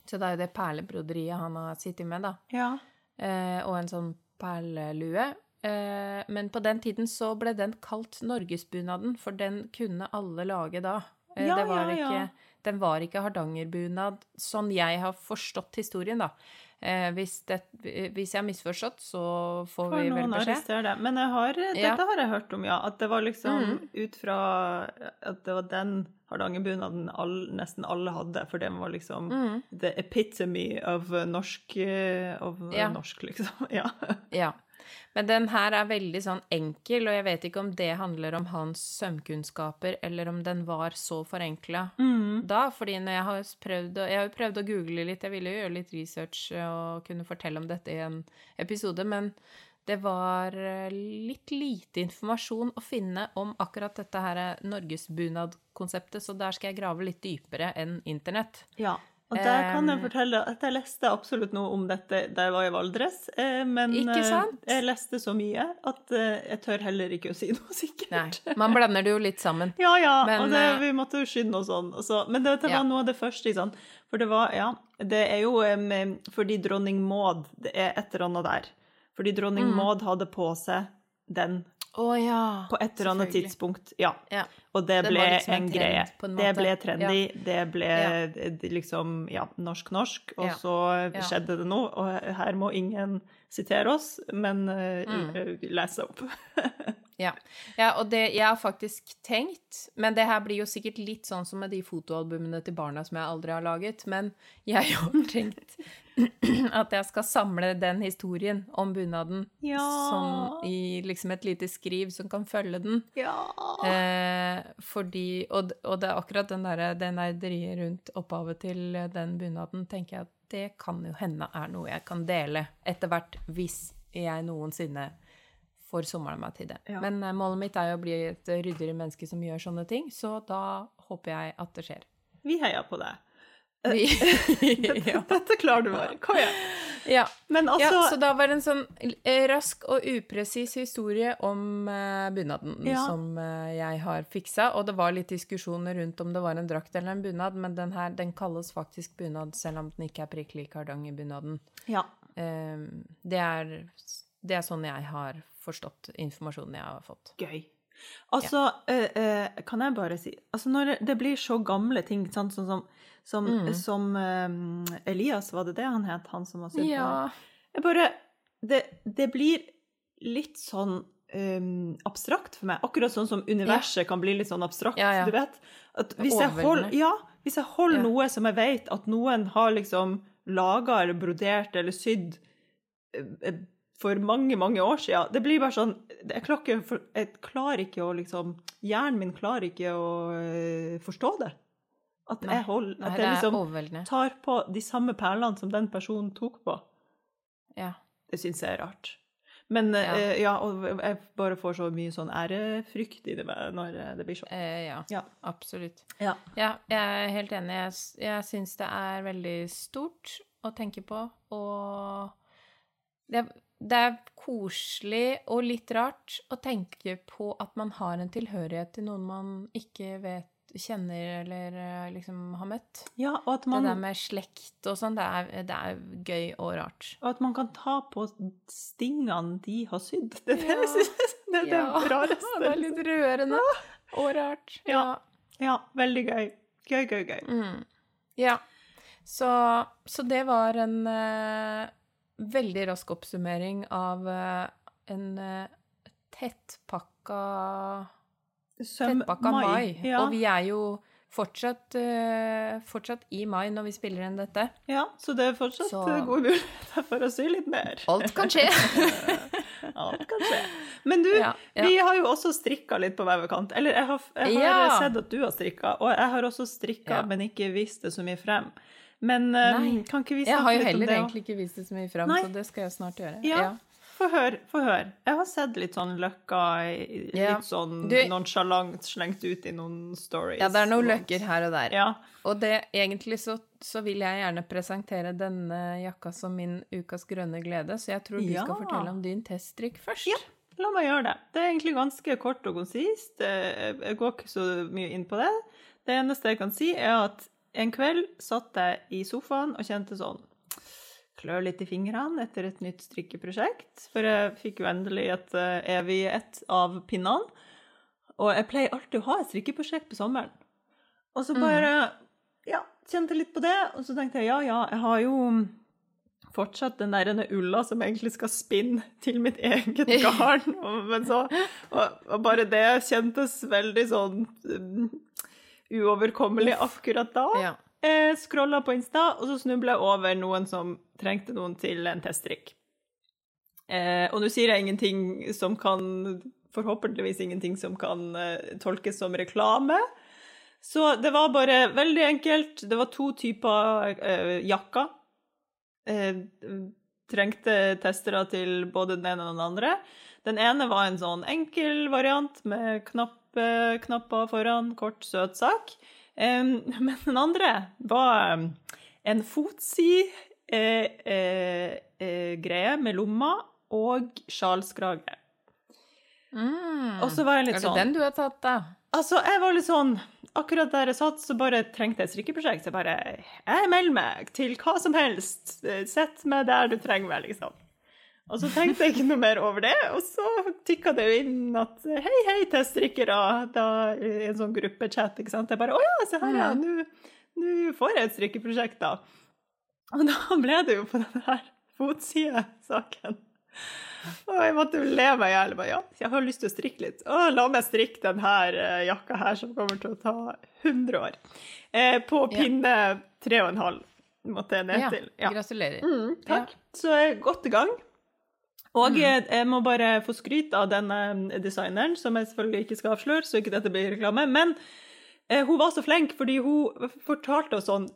Så det er jo det perlebroderiet han har sittet med, da. Ja. Eh, og en sånn perlelue. Eh, men på den tiden så ble den kalt norgesbunaden, for den kunne alle lage da. Eh, Ja, det var ja, ja. ikke, den var ikke hardangerbunad, sånn jeg har forstått historien, da. Eh, hvis, det, hvis jeg har misforstått, så får For vi vel beskjed. det. Men jeg har, Ja. dette har jeg hørt om, ja. At det var liksom Mm. ut fra at det var den hardangerbunaden all, nesten alle hadde, for den var liksom Mm, the epitome of norsk uh, Of uh, Ja. norsk, liksom. Ja. ja. Men den her er veldig sånn enkel, og jeg vet ikke om det handler om hans sømkunnskaper, eller om den var så forenkla Mm. da, fordi når jeg har prøvd å, jeg har prøvd å google litt, jeg ville jo gjøre litt research og kunne fortelle om dette i en episode, men det var eh, litt lite informasjon å finne om akkurat dette her norgesbunadkonseptet, norgesbunad-konseptet, så der skal jeg grave litt dypere enn internett. ja. Og der kan jeg fortelle at jeg leste absolutt noe om dette da jeg var i Valdres, eh, men eh, jeg leste så mye at eh, jeg tør heller ikke å si noe sikkert. Nei, man blander det jo litt sammen. Ja, ja, Men, og det, vi måtte jo skynde oss sånn. og så- men det, var Ja. noe av det første, sant. For det var, ja, det er jo um, fordi dronning Maud, det er et eller annet der. Fordi dronning Mm. Maud hadde på seg den Å ja. på et eller annet tidspunkt, ja. Ja. Og det ble liksom en en trend, greie. en Det ble trendy, det ble Ja. liksom, ja, norsk-norsk, og Ja. så Ja. skjedde det noe, og her må ingen sitere oss, men eh, Mm. lese opp. Ja. ja, og det jeg har faktisk tenkt Men det her blir jo sikkert litt sånn som med de fotoalbumene til barna som jeg aldri har laget, men jeg har tenkt at jeg skal samle den historien om bunaden Ja. sånn i liksom et lite skriv som kan følge den. Ja. Eh, fordi og, og det er akkurat den derre det nerderiet rundt opphavet til den bunaden, tenker jeg at det kan jo hende er noe jeg kan dele etter hvert, hvis jeg noensinne får somla meg til det. Ja. Men eh, målet mitt er jo å bli et ryddigere menneske som gjør sånne ting, så da håper jeg at det skjer. Vi heier på deg. Vi. Dette klarer du bare. Kom igjen. ja. Men altså ja, så da var det en sånn eh, rask og upresis historie om uh, bunaden Ja. som uh, jeg har fiksa, og det var litt diskusjoner rundt om det var en drakt eller en bunad, men den her, den kalles faktisk bunad, selv om den ikke er prikk lik hardangerbunaden. Ja. Eh, det, er, det er sånn jeg har forstått informasjonen jeg har fått. Gøy. Altså, eh, uh, kan jeg bare si Altså, når det blir så gamle ting, sant, sånn som, som, Mm. som um, Elias, var det det han het, han som var på Ja. Jeg bare det, det blir litt sånn um, abstrakt for meg. Akkurat sånn som universet kan bli litt sånn abstrakt. Ja, ja. Du vet? At hvis jeg holder, ja, hvis jeg holder Ja. noe som jeg vet at noen har liksom laga eller brodert eller sydd eh, eh, for mange, mange år siden Det blir bare sånn Jeg klarer ikke, jeg klarer ikke å liksom Hjernen min klarer ikke å forstå det. At Nei. jeg holder At nei, jeg liksom tar på de samme perlene som den personen tok på. Ja. Det syns jeg er rart. Men ja. Uh, ja, og jeg bare får så mye sånn ærefrykt i det når eh, det blir sånn. Eh, ja. Ja. Absolutt. Ja. Ja, jeg er helt enig. Jeg, jeg syns det er veldig stort, å tenke på, og det, det er koselig og litt rart å tenke på at man har en tilhørighet til noen man ikke vet kjenner eller eh, liksom har møtt. Ja, og at Det der med slekt og sånn, det det er gøy og rart. og at man kan ta på stingene de har sydd. Det det Ja. synes det er det Ja, rareste. Det er litt rørende og rart. Ja. Ja, veldig gøy. Gøy, gøy, gøy. Mm. Ja. Så, så det var en uh, veldig rask oppsummering av uh, en uh, tettpakka Tettpakka mai. Ja. Og vi er jo fortsatt, uh, fortsatt i mai når vi spiller inn dette. ja, så det er fortsatt Så- jul gode muligheter for å si litt mer. Alt kan skje. Alt kan skje. Men du, Ja, ja. vi har jo også strikka litt på vevekant. Eller jeg har, jeg har Ja. sett at du har strikka, og jeg har også strikka, men ikke vist det så mye frem. Men eh, kan ikke vi Jeg har snakke litt om heller jo heller egentlig ikke vist det så mye frem, Nei. så det skal jeg snart gjøre. Ja. Få høre, få høre. Jeg har sett litt sånn løkka litt Ja. sånn Du- nonsjalant slengt ut i noen stories. Ja, det er noen løkker her og der. Ja. Og det, egentlig så, så vil jeg gjerne presentere denne jakka som min ukas grønne glede, så jeg tror du Ja. skal fortelle om din teststrikk først. Ja. La meg gjøre det. Det er egentlig ganske kort og konsist. Eh, Jeg går ikke så mye inn på det. Det eneste jeg kan si, er at en kveld satt jeg i sofaen og kjente sånn Klør litt i fingrene etter et nytt strikkeprosjekt. For jeg fikk jo endelig et eh, evig ett av pinnene. Og jeg pleier alltid å ha et strikkeprosjekt på sommeren. Og så bare ja, kjente litt på det, og så tenkte jeg ja, ja, jeg har jo fortsatt den der ulla som egentlig skal spinne til mitt eget garn. Men så, og, og bare det kjentes veldig sånn um, uoverkommelig akkurat da. Ja. Jeg scrolla på Insta, og så snubla jeg over noen som trengte noen til en teststrikk. Eh, og nå sier jeg ingenting som kan Forhåpentligvis ingenting som kan eh, tolkes som reklame. Så det var bare veldig enkelt. Det var to typer eh, jakker. Eh, trengte testere til både den ene og den andre. Den ene var en sånn enkel variant med knappe, knapper foran, kort, søt sak. Eh, men den andre var eh, en fotsi-greie med lomma og sjalskrage. Mm. Og så var jeg litt Er litt det sånn den du har tatt, da? Altså, jeg var litt sånn Akkurat der jeg satt, så bare trengte jeg et strikkeprosjekt. Jeg bare Jeg melder meg til hva som helst. Sett meg der du trenger meg, liksom. Og så tenkte jeg ikke noe mer over det, og så tikka det jo inn at hei, hei, teststrikkere, da i en sånn gruppechat, ikke sant. Jeg bare å ja, se her, ja, nå får jeg et strikkeprosjekt, da. Og da ble det jo på den her fotsidesaken. Og jeg måtte jo le meg i hjel. Ja, jeg har lyst til å strikke litt. Å, la meg strikke denne eh, jakka her, som kommer til å ta 100 år. Eh, på pinne en halv måtte jeg ned Ja, til. Ja. gratulerer. Mm, takk. Så jeg er godt i gang. Og Mm. jeg, jeg må bare få skryt av denne designeren, som jeg selvfølgelig ikke skal avsløre, så ikke dette blir reklame. Men eh, hun var så flink, fordi hun fortalte oss sånn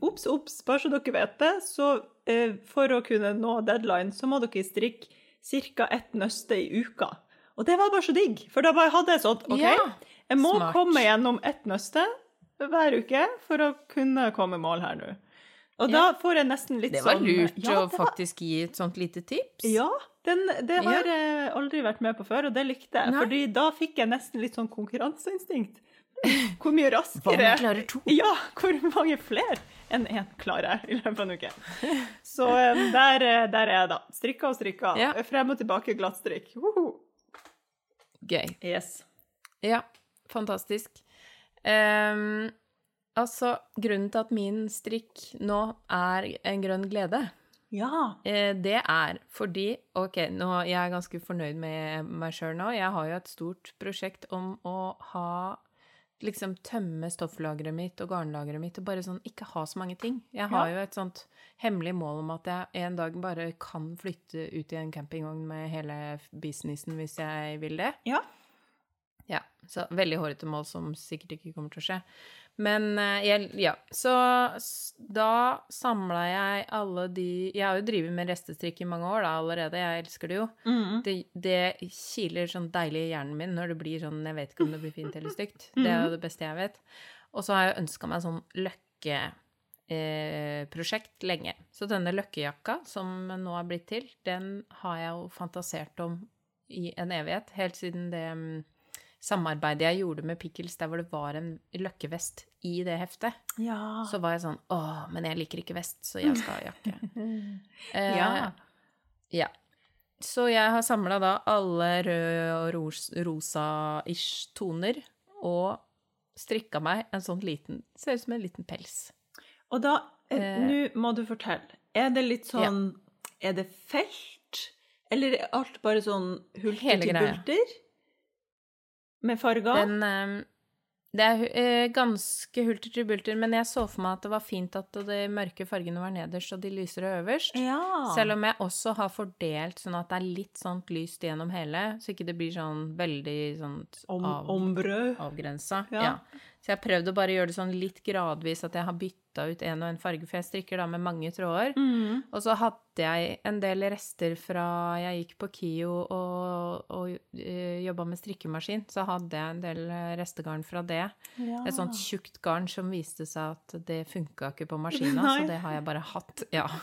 Ops, ops, bare så dere vet det, så eh, for å kunne nå deadline, så må dere strikke ca. ett nøste i uka. Og det var bare så digg, for da bare hadde jeg sånn OK, jeg må smart. komme gjennom ett nøste hver uke for å kunne komme i mål her nå. Og Ja. da får jeg nesten litt sånn Det var sånn lurt ja, å det var- faktisk gi et sånt lite tips. ja, den, det har Ja. jeg aldri vært med på før, og det likte jeg. Nei. fordi da fikk jeg nesten litt sånn konkurranseinstinkt. Hvor mye Hva raskere jeg klarer to? Ja, hvor mange flere enn én klarer jeg i løpet av en uke? Så um, der, eh, der er jeg, da. Strikka og strikka. Ja. Frem og tilbake glattstrikk. Woho! Gøy. Yes. Ja, fantastisk. Ehm, altså, grunnen til at min strikk nå er en grønn glede, Ja. eh, det er fordi Ok, nå, jeg er ganske fornøyd med meg sjøl nå. Jeg har jo et stort prosjekt om å ha Liksom tømme stofflageret mitt og garnlageret mitt og bare sånn ikke ha så mange ting. Jeg har Ja. jo et sånt hemmelig mål om at jeg en dag bare kan flytte ut i en campingvogn med hele businessen hvis jeg vil det. Ja. Ja, så veldig hårete mål som sikkert ikke kommer til å skje. Men eh, jeg, ja, så da samla jeg alle de Jeg har jo drevet med restestrikk i mange år da allerede, jeg elsker det jo. Mm. Det, det kiler sånn deilig i hjernen min når det blir sånn Jeg vet ikke om det blir fint eller stygt. Det er jo det beste jeg vet. Og så har jeg ønska meg sånn løkkeprosjekt eh, lenge. Så denne løkkejakka som nå er blitt til, den har jeg jo fantasert om i en evighet. Helt siden det mm, samarbeidet jeg gjorde med Pickles, der hvor det var en løkkevest i det heftet. Ja. Så var jeg sånn Å, men jeg liker ikke vest, så jeg skal ha jakke. Eh, ja. ja. Så jeg har samla da alle røde og ros rosa-ish toner, og strikka meg en sånn liten Ser ut som en liten pels. Og da, Eh. nå må du fortelle. Er det litt sånn Er det felt? Eller er alt bare sånn hulter til bulter? Med farger? Den eh, Det er eh, ganske hulter til bulter, men jeg så for meg at det var fint at de mørke fargene var nederst og de lysere øverst. Ja. Selv om jeg også har fordelt sånn at det er litt sånt lyst gjennom hele, så ikke det blir sånn veldig sånn av, ombrød. avgrensa. Ja. Ja. Så jeg har prøvd å bare gjøre det sånn litt gradvis, at jeg har bytta ut en og en farge, for jeg strikker da med mange tråder. Mm. Og så hadde jeg en del rester fra jeg gikk på KIO og, og uh, jobba med strikkemaskin, så hadde jeg en del eh, restegarn fra det. Ja. Et sånt tjukt garn som viste seg at det funka ikke på maskina, så det har jeg bare hatt. Ja.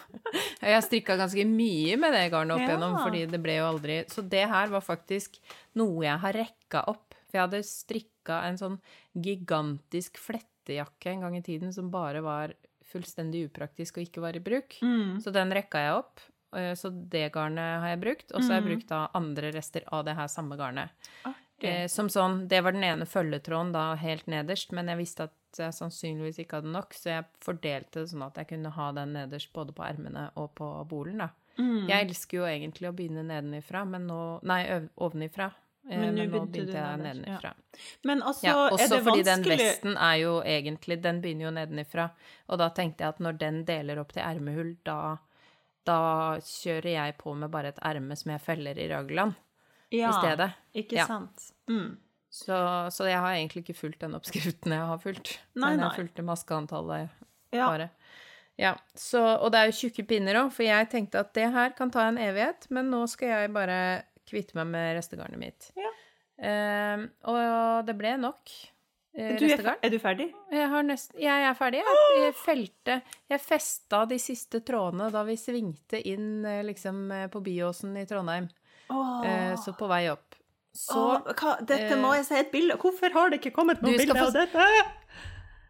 Jeg strikka ganske mye med det garnet opp Ja. igjennom, fordi det ble jo aldri Så det her var faktisk noe jeg har rekka opp. For jeg hadde strikka en sånn gigantisk flettejakke en gang i tiden som bare var fullstendig upraktisk og ikke var i bruk. Mm. Så den rekka jeg opp. eh, Så det garnet har jeg brukt. Og så har jeg Mhm. brukt da andre rester av det her samme garnet. Okay. Eh, som sånn, Det var den ene følgetråden da helt nederst, men jeg visste at jeg sannsynligvis ikke hadde nok, så jeg fordelte det sånn at jeg kunne ha den nederst både på ermene og på bolen. da. Mm. Jeg elsker jo egentlig å begynne nedenifra, men nå Nei, ovenifra. Eh, Men Men, nå begynte jeg nedenfra. ja. Men altså, Ja, er også fordi den vesten er jo egentlig Den begynner jo nedenifra. Og da tenkte jeg at når den deler opp til ermehull, da, da kjører jeg på med bare et erme som jeg feller i raglan ja, i stedet. Ikke Ja. sant? Mm. Så, så jeg har egentlig ikke fulgt den oppskriften jeg har fulgt. Nei, men jeg fulgte maskeantallet Ja. bare. Ja, så, og det er jo tjukke pinner òg, for jeg tenkte at det her kan ta en evighet, men nå skal jeg bare kvitte meg med restegarnet mitt. Ja. Eh, og det ble nok eh, Du restegarn. er du ferdig? Jeg, har nesten, jeg er ferdig. Jeg, jeg felte Jeg festa de siste trådene da vi svingte inn eh, liksom eh, på Byåsen i Trondheim. Oh. Eh, så på vei opp. Så oh, hva, dette må jeg si et bilde Hvorfor har det ikke kommet noe bilde av dette?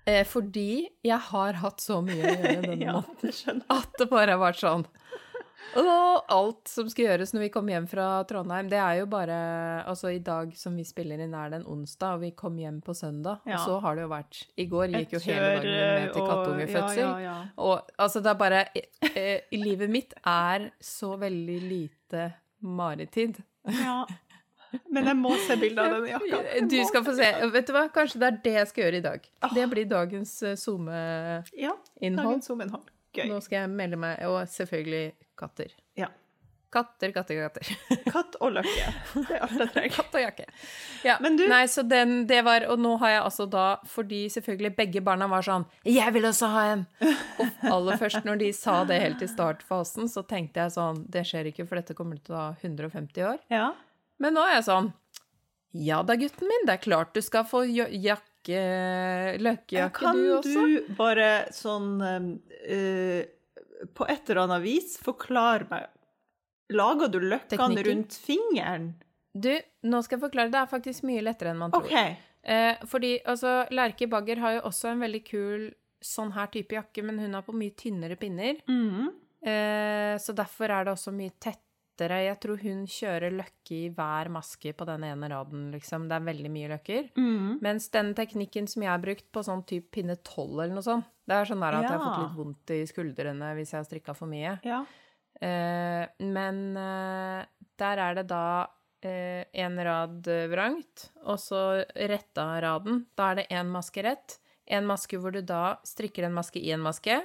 eh, Fordi jeg har hatt så mye å gjøre denne måneden at det bare har vært sånn. Og alt som skal gjøres når vi kommer hjem fra Trondheim, det er jo bare Altså, i dag som vi spiller inn, er det en onsdag, og vi kom hjem på søndag. Ja. Og så har det jo vært I går gikk jo hele dagen med til kattungefødsel. Ja, ja, ja. Og altså, det er bare eh, Livet mitt er så veldig lite maritid. ja. Men jeg må se bilde av den jakka. Du skal få se. Vet du hva? Kanskje det er det jeg skal gjøre i dag. Ah. Det blir dagens eh, SoMe-innhold. Ja, dagens zoom-innhold. Gøy. Nå skal jeg melde meg Og selvfølgelig katter. Ja. Katter, katter, katter. Katt og løkke. Det er alt jeg trenger. Katt og jakke. Ja. Men du- Nei, så den, det var Og nå har jeg altså da Fordi selvfølgelig begge barna var sånn 'Jeg vil også ha en!' Og aller først når de sa det helt i startfasen, så tenkte jeg sånn Det skjer ikke, for dette kommer til å ta 150 år. Ja. Men nå er jeg sånn Ja da, gutten min, det er klart du skal få jakke Løkkejakke, du også. Kan du bare sånn eh, På et eller annet vis forklare meg Lager du løkkene rundt fingeren? Du, nå skal jeg forklare. Det er faktisk mye lettere enn man tror. OK. Eh, fordi altså, Lerke Bagger har jo også en veldig kul sånn her type jakke, men hun har på mye tynnere pinner. Mhm. Eh, så derfor er det også mye tettere. Jeg tror hun kjører løkke i hver maske på den ene raden, liksom. Det er veldig mye løkker. Mm. Mens den teknikken som jeg har brukt på sånn type pinne 12 eller noe sånt, det er sånn der at jeg har fått litt vondt i skuldrene hvis jeg har strikka for mye. Ja. Eh, men eh, der er det da eh, en rad eh, vrangt, og så retta raden. Da er det én maske rett. En maske hvor du da strikker en maske i en maske,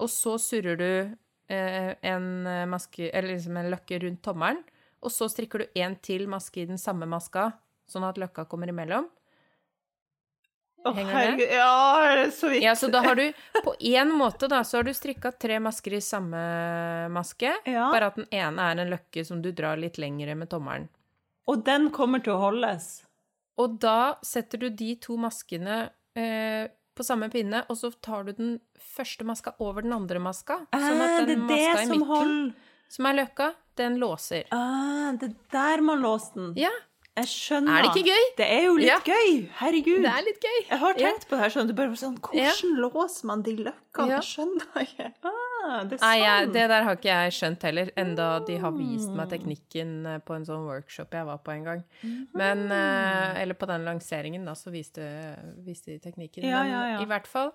og så surrer du en maske, eller liksom en løkke rundt tommelen, og så strikker du en til maske i den samme maska, sånn at løkka kommer imellom. Å, med? herregud. Ja, så vidt. Ja, så da har du på én måte, da, så har du strikka tre masker i samme maske, Ja. bare at den ene er en løkke som du drar litt lengre med tommelen. Og den kommer til å holdes. Og da setter du de to maskene eh, på samme pinne, og så tar du den første maska over den andre maska. Ah, Sånn at den maska i midten, holder som er løkka, den låser. ah, Det er der man låser den. Ja, Jeg skjønner. er det ikke gøy? Det er jo litt Ja. gøy! Herregud. Det er litt gøy. Jeg har Ja. tenkt på det her sånn, det er bare sånn Hvordan låser man de løkkene? Ja. Jeg skjønner ikke. Ah, det Nei, jeg, det der har ikke jeg skjønt heller, enda de har vist meg teknikken eh, på en sånn workshop jeg var på en gang. Men, eh, eller på den lanseringen, da, så viste, viste de teknikken. Ja, Men ja, ja. i hvert fall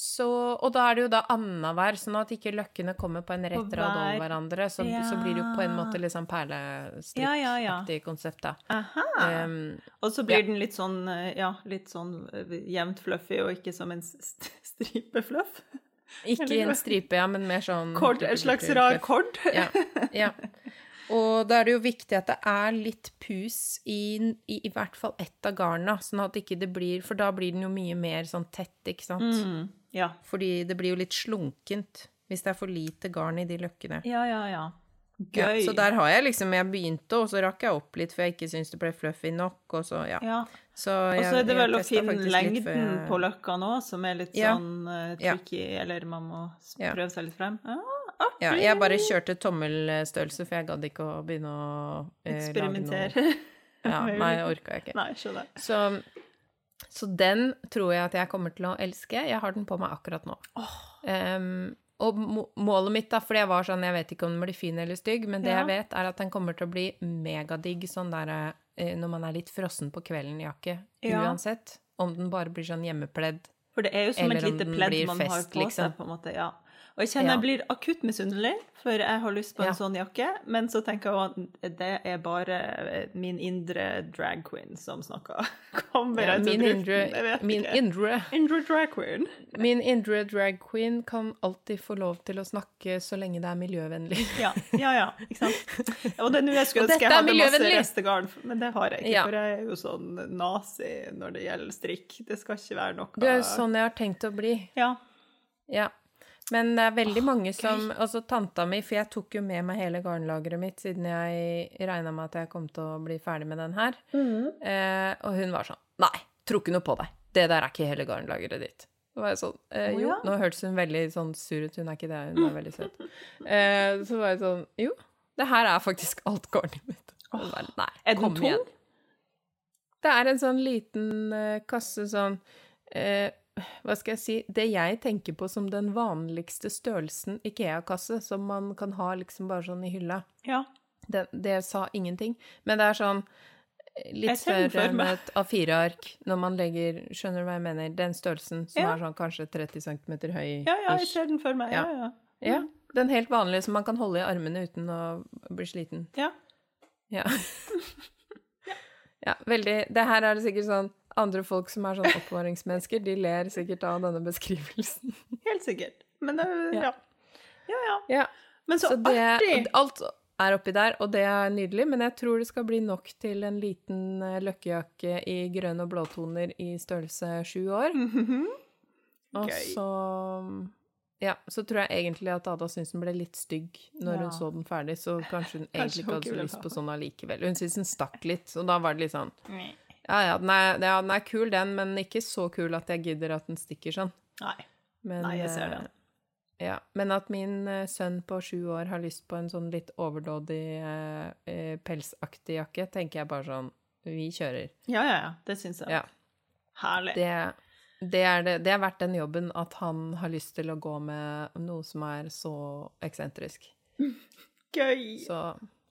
så Og da er det jo da annenhver, sånn at ikke løkkene kommer på en rett rad over hverandre. Så, så blir det jo på en måte litt sånn Ja, ja, ja. konsept, da. Um, Og så blir ja. den litt sånn, eh, ja, litt sånn eh, jevnt fluffy, og ikke som en st stripefluff. ikke en stripe, ja, men mer sånn Kord, en slags rar kord. Ja. ja. Og da er det jo viktig at det er litt pus i, i, i hvert fall ett av garna, sånn at ikke det blir For da blir den jo mye mer sånn tett, ikke sant? Mm. Ja. Fordi det blir jo litt slunkent hvis det er for lite garn i de løkkene. ja, ja, ja. Ja, så der har jeg liksom Jeg begynte, og så rakk jeg opp litt, for jeg ikke syntes det ble fluffy nok, og så ja. Ja. Så Og så er det vel å finne lengden jeg- på løkka nå, som er litt Ja. sånn Ja. tricky, eller man må prøve seg litt frem. Ah, Ja, jeg bare kjørte tommelstørrelse, for jeg gadd ikke å begynne å noe Eksperimentere. Ja, nei, orka jeg ikke. Nei, skjønner. Så, så den tror jeg at jeg kommer til å elske. Jeg har den på meg akkurat nå. Em, og målet mitt, da, fordi jeg var sånn Jeg vet ikke om den blir fin eller stygg, men det Ja. jeg vet, er at den kommer til å bli megadigg sånn der eh, når man er litt frossen på kvelden-jakke. Ja. Uansett. Om den bare blir sånn hjemmepledd. For det er jo som et lite pledd man har på liksom. seg, på en måte. Ja. Og jeg kjenner Ja. jeg blir akutt misunnelig, for jeg har lyst på en Ja. sånn jakke. Men så tenker jeg at det er bare min indre drag queen som snakker. Kommer Ja, min indre, min indre Indre drag queen. Min indre drag queen kan alltid få lov til å snakke så lenge det er miljøvennlig. Ja, ja, ja, ikke sant? Og det er nå jeg skulle ønske jeg hadde masse restegarn, men det har jeg ikke, for jeg er jo sånn nazi når det gjelder strikk. Det skal ikke være noe Det er jo sånn jeg har tenkt å bli. Ja. Ja. Men det er veldig mange som Altså tanta mi, for jeg tok jo med meg hele garnlageret mitt siden jeg regna med at jeg kom til å bli ferdig med den her. Eh, og hun var sånn Nei, tror ikke noe på deg. Det der er ikke hele garnlageret ditt. Så var jeg sånn eh, Jo, nå hørtes hun veldig sånn sur ut. Hun er ikke det, hun er veldig søt. Eh, så var jeg sånn Jo, det her er faktisk alt garnet mitt. Oh, bare, Nei, Er den tung? igjen. Det er en sånn liten uh, kasse sånn eh, Hva skal jeg si Det jeg tenker på som den vanligste størrelsen Ikea-kasse, som man kan ha liksom bare sånn i hylla. ja. Det, det sa ingenting. Men det er sånn eh, litt større enn et A4-ark når man legger Skjønner du hva jeg mener? Den størrelsen som Ja. er sånn kanskje 30 cm høy. ja, ja, jeg ser den for meg. Ja, Ja. ja. Ja, Den helt vanlige som man kan holde i armene uten å bli sliten. ja. Ja. ja, veldig Det her er det sikkert sånn andre folk som er sånn oppvaringsmennesker, de ler sikkert av denne beskrivelsen. Helt sikkert. Men det, ja. Ja. Ja, ja. Men så, så det artig! Alt er oppi der, og det er nydelig, men jeg tror det skal bli nok til en liten eh, løkkejakke i grønn og blåtoner i størrelse sju år. Mhm. Og Gøy. så Ja, så tror jeg egentlig at Ada syntes den ble litt stygg når Ja. hun så den ferdig, så kanskje hun egentlig ikke hadde så lyst på sånn allikevel. Hun syntes den stakk litt, og da var det litt sånn. Ja, ja, den er, ja, den er kul, den, men ikke så kul at jeg gidder at den stikker sånn. Men, Nei, jeg ser den. Ja, men at min eh, sønn på sju år har lyst på en sånn litt overdådig, eh, eh, pelsaktig jakke, tenker jeg bare sånn Vi kjører. Ja, ja, ja. Det syns jeg. Ja. Herlig. Det, det, er det, det er verdt den jobben at han har lyst til å gå med noe som er så eksentrisk. Gøy! Så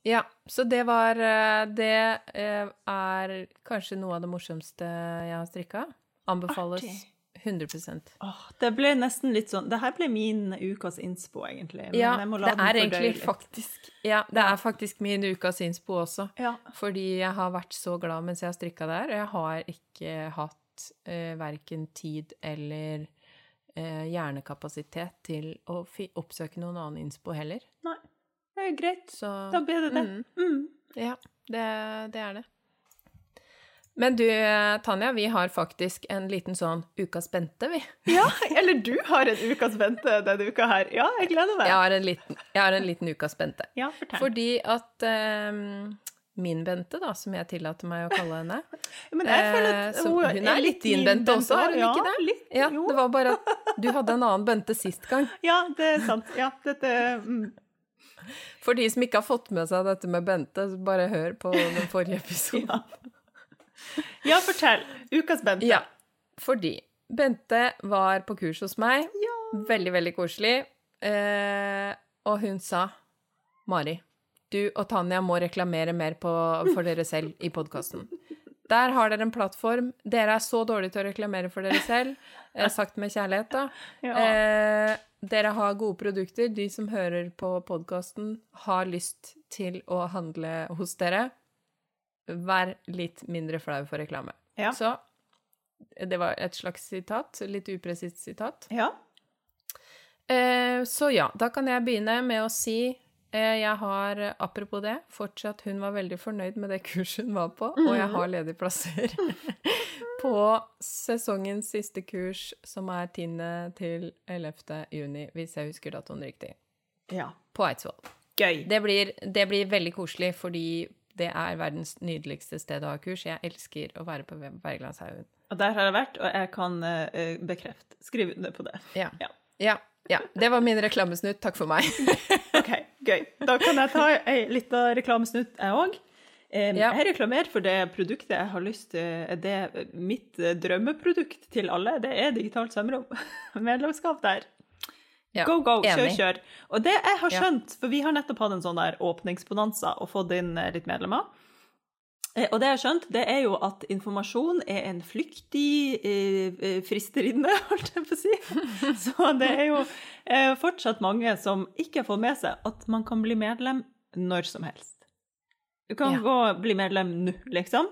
ja. Så det var eh, Det eh, er kanskje noe av det morsomste jeg har strikka. Anbefales Artig. 100% Åh, det ble nesten litt sånn Det her ble min ukas innspo, egentlig. Men Ja, jeg må la det er egentlig litt. faktisk Ja, det er faktisk min ukas innspo også. Ja. Fordi jeg har vært så glad mens jeg har strikka der, og jeg har ikke hatt eh, verken tid eller eh, hjernekapasitet til å oppsøke noen annen innspo heller. Nei. Det er greit. Så Da blir det det. Mm, Mm. ja, det, det er det. Men du, Tanja, vi har faktisk en liten sånn Ukas Bente, vi. Ja, eller du har en ukas Bente denne uka her. Ja, jeg gleder meg. Jeg har en liten, har en liten Ukas Bente. Ja, fortell. Fordi at um, min Bente, da, som jeg tillater meg å kalle henne. Men jeg føler Eh, at hun, hun er litt din Bente også, er hun ja, ikke det? Litt, Ja, det var bare at du hadde en annen Bente sist gang. Ja, det er sant. Ja, dette mm. For de som ikke har fått med seg dette med Bente, så bare hør på den forrige episoden. ja. ja, fortell. Ukas Bente. Ja, fordi Bente var på kurs hos meg. Veldig, veldig koselig. Eh, og hun sa Mari, du og Tanja må reklamere mer på, for dere selv i podkasten. Der har dere en plattform. Dere er så dårlige til å reklamere for dere selv. Eh, sagt med kjærlighet, da. Ja. Eh, dere har gode produkter. De som hører på podkasten, har lyst til å handle hos dere. Vær litt mindre flau for reklame. Ja. Så det var et slags sitat. Litt upresist sitat. Ja. Eh, så ja, da kan jeg begynne med å si jeg har, eh, apropos det, fortsatt Hun var veldig fornøyd med det kurset hun var på, og jeg har ledige plasser på sesongens siste kurs, som er 10. til 11. juni, hvis jeg husker datoen riktig, ja. på Eidsvoll. Gøy. Det blir, det blir veldig koselig, fordi det er verdens nydeligste sted å ha kurs. Jeg elsker å være på Berglandshaugen. Og der har jeg vært, og jeg kan uh, bekrefte. Skrive under på det. Ja. Ja. ja. Ja. Det var min reklamesnutt. Takk for meg. OK, gøy. Da kan jeg ta ei lita reklamesnutt, jeg òg. Ja. Jeg reklamerer for det produktet jeg har lyst til Det er mitt eh, drømmeprodukt til alle. Det er digitalt sømrom. Medlemskap der. Ja, Go, go, kjør, enig. kjør. Og det jeg har skjønt, for vi har nettopp hatt en sånn der åpningsbonanza og fått inn eh, litt medlemmer. Eh, Og det jeg har skjønt, det er jo at informasjon er en flyktig eh, fristerinne, holdt jeg på å si. Så det er jo eh, fortsatt mange som ikke får med seg at man kan bli medlem når som helst. Du kan Ja. gå bli medlem nå, liksom.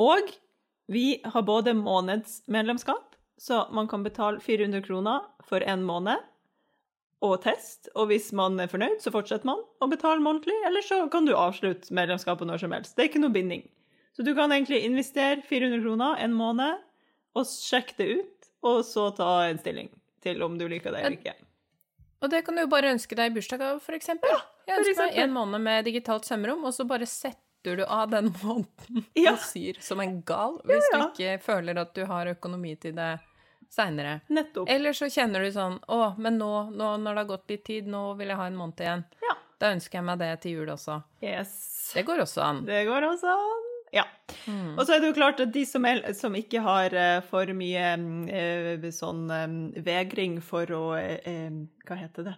Og vi har både månedsmedlemskap, så man kan betale 400 kroner for en måned og test, og hvis man er fornøyd, så fortsetter man å betale månedlig, eller så kan du avslutte medlemskapet når som helst. Det er ikke noe binding. Så du kan egentlig investere 400 kroner en måned, og sjekke det ut, og så ta en stilling til om du liker det eller ikke. Og det kan du jo bare ønske deg i bursdagsgave, for eksempel. Ja, for Jeg ønsker meg en måned med digitalt sømrom, og så bare setter du av den måneden Ja. og syr som en gal, hvis Ja. du ikke føler at du har økonomi til det seinere. Eller så kjenner du sånn Å, men nå, nå når det har gått litt tid, nå vil jeg ha en måned igjen. Ja. Da ønsker jeg meg det til jul også. Yes. Det går også an. Det går også an. Ja. Mm. Og så er det jo klart at de som, er, som ikke har eh, for mye mm, eh, sånn eh, vegring for å Hva heter det?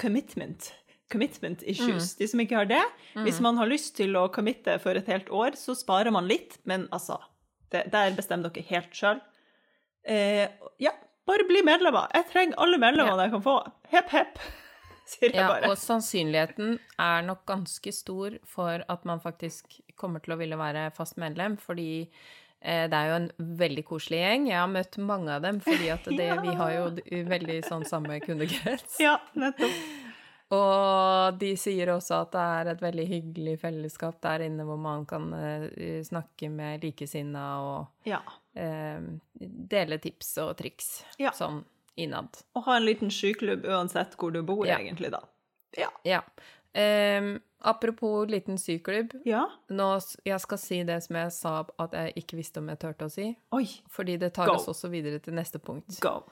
Commitment. Commitment issues. De som ikke har det. Hvis man har lyst til å committe for et helt år, så sparer man litt, men altså det, Der bestemmer dere helt sjøl. Eh, ja, bare bli medlemmer. Jeg trenger alle medlemmene jeg kan få. Hepp, hepp, sier jeg Ja, bare. og sannsynligheten er nok ganske stor for at man faktisk kommer til å ville være fast medlem, fordi eh, det er jo en veldig koselig gjeng. Jeg har møtt mange av dem, fordi at det, vi har jo veldig sånn samme kundekrets. Ja, nettopp. Og de sier også at det er et veldig hyggelig fellesskap der inne, hvor man kan eh, snakke med likesinnede og Ja. Eh, dele tips og triks Ja. sånn innad. Og ha en liten skyklubb uansett hvor du bor, Ja. egentlig, da. Ja. Ja. Em, apropos liten syklubb. Ja. Nå, jeg skal si det som jeg sa at jeg ikke visste om jeg turte å si, Oi. fordi det tar Go. oss også videre til neste punkt. Go.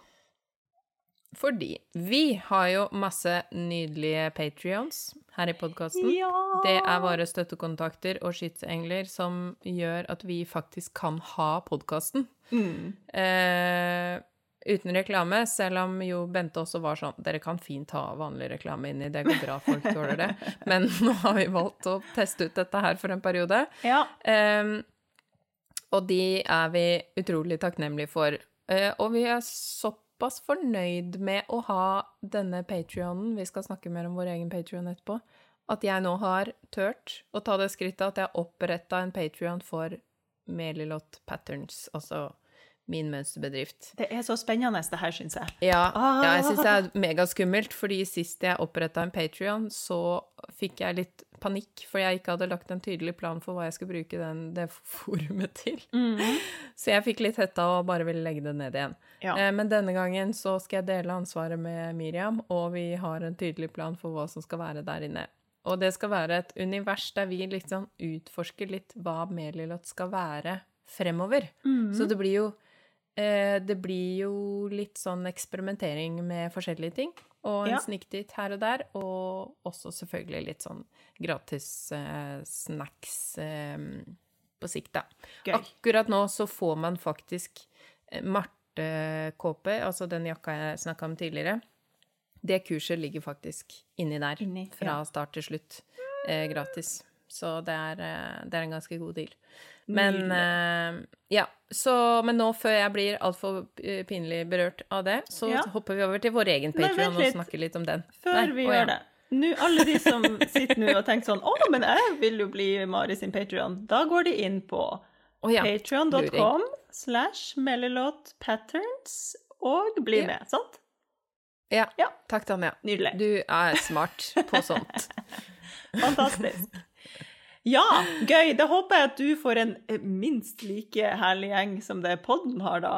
Fordi vi har jo masse nydelige patrions her i podkasten. Ja. Det er våre støttekontakter og skytsengler som gjør at vi faktisk kan ha podkasten. Mm. Eh, uten reklame, selv om jo Bente også var sånn Dere kan fint ha vanlig reklame inni, det går bra, folk tåler det. Men nå har vi valgt å teste ut dette her for en periode. Ja. Ehm, og de er vi utrolig takknemlige for. Eh, og vi er såpass fornøyd med å ha denne Patrionen, vi skal snakke mer om vår egen Patrion etterpå, at jeg nå har tørt å ta det skrittet at jeg har oppretta en Patrion for Melilot Patterns, altså min mønsterbedrift. Det er så spennende, det her, syns jeg. Ja, Ah. ja jeg syns det er megaskummelt, fordi sist jeg oppretta en Patrion, så fikk jeg litt panikk, for jeg ikke hadde lagt en tydelig plan for hva jeg skulle bruke den, det forumet til. Mm. Så jeg fikk litt hetta og bare ville legge det ned igjen. Ja. Eh, Men denne gangen så skal jeg dele ansvaret med Miriam, og vi har en tydelig plan for hva som skal være der inne. Og det skal være et univers der vi liksom utforsker litt hva Melilot skal være fremover. Så det blir jo Det blir jo litt sånn eksperimentering med forskjellige ting. Og en Ja. sniktitt her og der. Og også selvfølgelig litt sånn gratis eh, snacks eh, på sikt, da. Gøy. Akkurat nå så får man faktisk eh, Marte-kåpe, altså den jakka jeg snakka om tidligere. Det kurset ligger faktisk inni der, Inni, fra ja. start til slutt, eh, gratis. Så det er, eh, det er en ganske god deal. Men uh, ja, så Men nå, før jeg blir altfor eh, pinlig berørt av det, så Ja. hopper vi over til vår egen Patrion og snakker litt om den. Før Nei, vi gjør ja. det. Nå, alle de som sitter nå og tenker sånn Å, men jeg vil jo bli Mari sin Patrion. Da går de inn på Å ja. patreon.com slash melilotpatterns og bli med. Sant? Ja. Ja. Takk, Tanja. Nydelig. Du er smart på sånt. Fantastisk. Ja, gøy. Da håper jeg at du får en eh, minst like herlig gjeng som det podden har, da.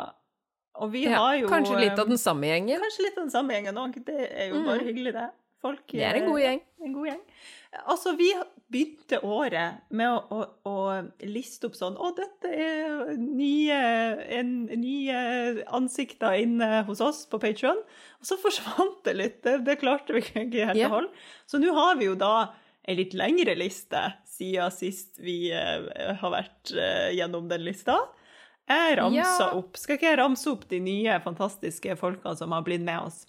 Og vi Ja, har jo kanskje litt av eh, den samme gjengen. Kanskje litt av den samme gjengen òg. Det er jo bare hyggelig, det. Folk, Det er en eh, god gjeng. En god gjeng. Altså, vi begynte året med å, å, å liste opp sånn Å, dette er nye, en, nye ansikter inne hos oss på Patreon. Og så forsvant det litt. Det, det klarte vi ikke helt å holde. Så nå har vi jo da ei litt lengre liste siden sist vi eh, har vært eh, gjennom den lista. Jeg ramsa Ja. opp. Skal ikke jeg ramse opp de nye, fantastiske folkene som har blitt med oss?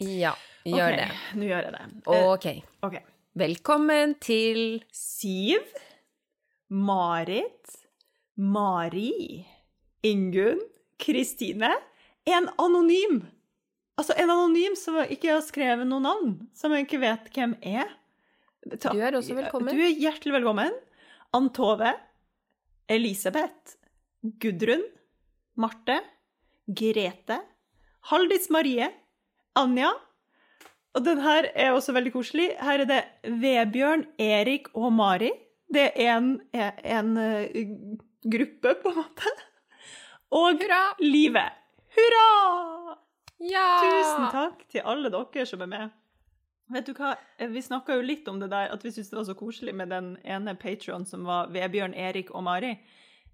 Ja, gjør Ok, det. Nå gjør jeg det. Eh, Ok. OK. Velkommen til Siv, Marit, Mari, Ingunn, Kristine. En anonym. Altså en anonym som ikke har skrevet noe navn, som jeg ikke vet hvem er. Takk. Du er også velkommen. Du er hjertelig velkommen. Ann Tove, Elisabeth, Gudrun, Marte, Grete, Haldis Marie, Anja. Og den her er også veldig koselig. Her er det Vebjørn, Erik og Mari. Det er en, en eh, gruppe, på en måte. Og Hurra! Livet. Hurra! Ja! Tusen takk til alle dere som er med. Vet du hva, Vi snakka jo litt om det der, at vi syntes det var så koselig med den ene patrion som var Vebjørn, Erik og Mari.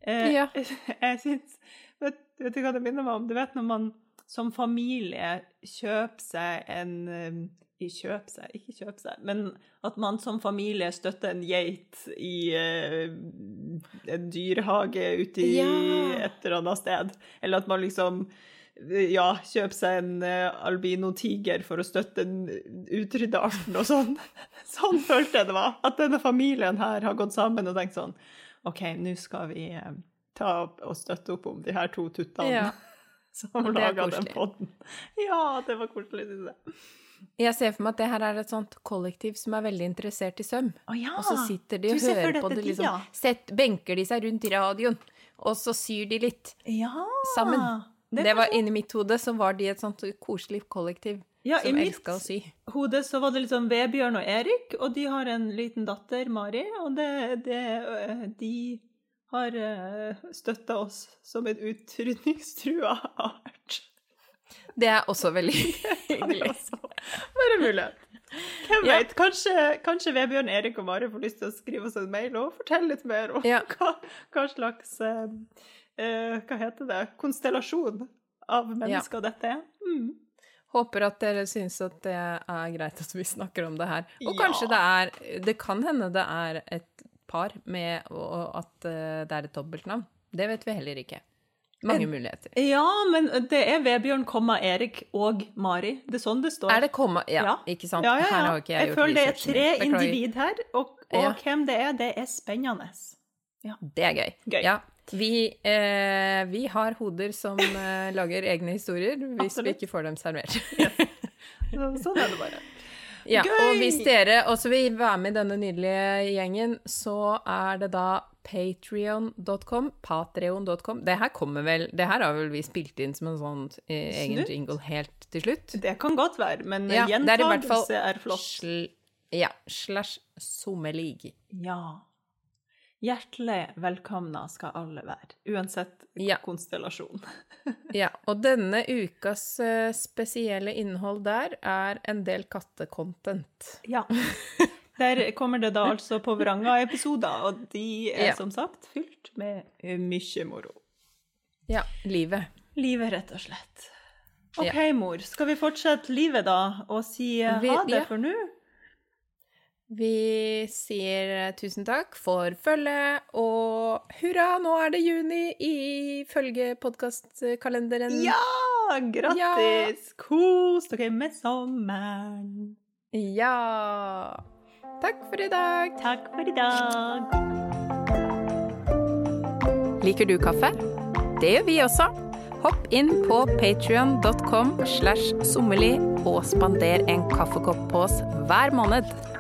Eh, Ja. Jeg syns vet, vet du hva det minner meg om? Du vet når man som familie kjøper seg en eh, Ikke kjøper seg, ikke kjøper seg, men at man som familie støtter en geit i eh, en dyrehage ute i Ja. et eller annet sted. Eller at man liksom ja, kjøpe seg en uh, albinotiger for å støtte den utrydda arten og sånn. Sånn følte jeg det var. At denne familien her har gått sammen og tenkt sånn OK, nå skal vi eh, ta og støtte opp om de her to tuttene Ja. som laga den podden. Ja, det var koselig, syns jeg. Jeg ser for meg at det her er et sånt kollektiv som er veldig interessert i søm. Oh, ja. Og så sitter de og hører på det, de- liksom. ja. Sett, benker de seg rundt i radioen, og så syr de litt. ja. sammen. Det, Det, var inni mitt hode, så var de et sånt koselig kollektiv Ja, i som mitt- elska å sy. hode så var det liksom Vebjørn og Erik, og de har en liten datter, Mari, og det, det, øh, de har støtta oss som en utrydningstrua art. Det er også veldig hyggelig. bare mulighet. Hvem Ja. vet, kanskje, kanskje Vebjørn, Erik og Mari får lyst til å skrive oss en mail og fortelle litt mer om Ja. hva, hva slags eh, Hva heter det? Konstellasjon av mennesker dette er. Mm. Håper at dere syns at det er greit at vi snakker om det her. Og Ja. kanskje det er Det kan hende det er et par med og at eh, det er et dobbeltnavn. Det vet vi heller ikke. Mange muligheter. Ja, men det er Vebjørn, komma Erik og Mari. Det er sånn det står. Er det komma Ja, Ja. ikke sant? Ja, ja, ja. Her har ikke jeg, jeg gjort føler det er tre. Individ her, og, og Ja. hvem det er, det er spennende. Det er gøy. Gøy. Ja. Vi, eh, vi har hoder som eh, lager egne historier hvis Absolutt. vi ikke får dem servert. Så, sånn er det bare. Ja, Gøy! og hvis dere også vil være med i denne nydelige gjengen, så er det da patreon.com, patreon.com. Det her kommer vel Det her har vel vi spilt inn som en sånn eh, egen jingle helt til slutt? Det kan godt være, men Ja, det er er flott. Sl ja. Slash sommelig. Ja. Hjertelig velkomna skal alle være, uansett Ja. konstellasjon. Ja, og denne ukas eh, spesielle innhold der er en del kattecontent. Ja. Der kommer det da altså på Vranga-episoder, og de er Ja. som sagt fylt med eh, mye moro. Ja, livet. Livet, rett og slett. OK, Ja. mor. Skal vi fortsette livet, da, og si eh, Vi- ha det for nå? Vi sier tusen takk for følget, og hurra, nå er det juni ifølge podkastkalenderen. Ja! Grattis! Kos dere med sommeren. Ja! Takk for i dag. Takk for i dag. Liker du kaffe? Det gjør vi også. Hopp inn på patrion.com slash sommerli og spander en kaffekopp på oss hver måned.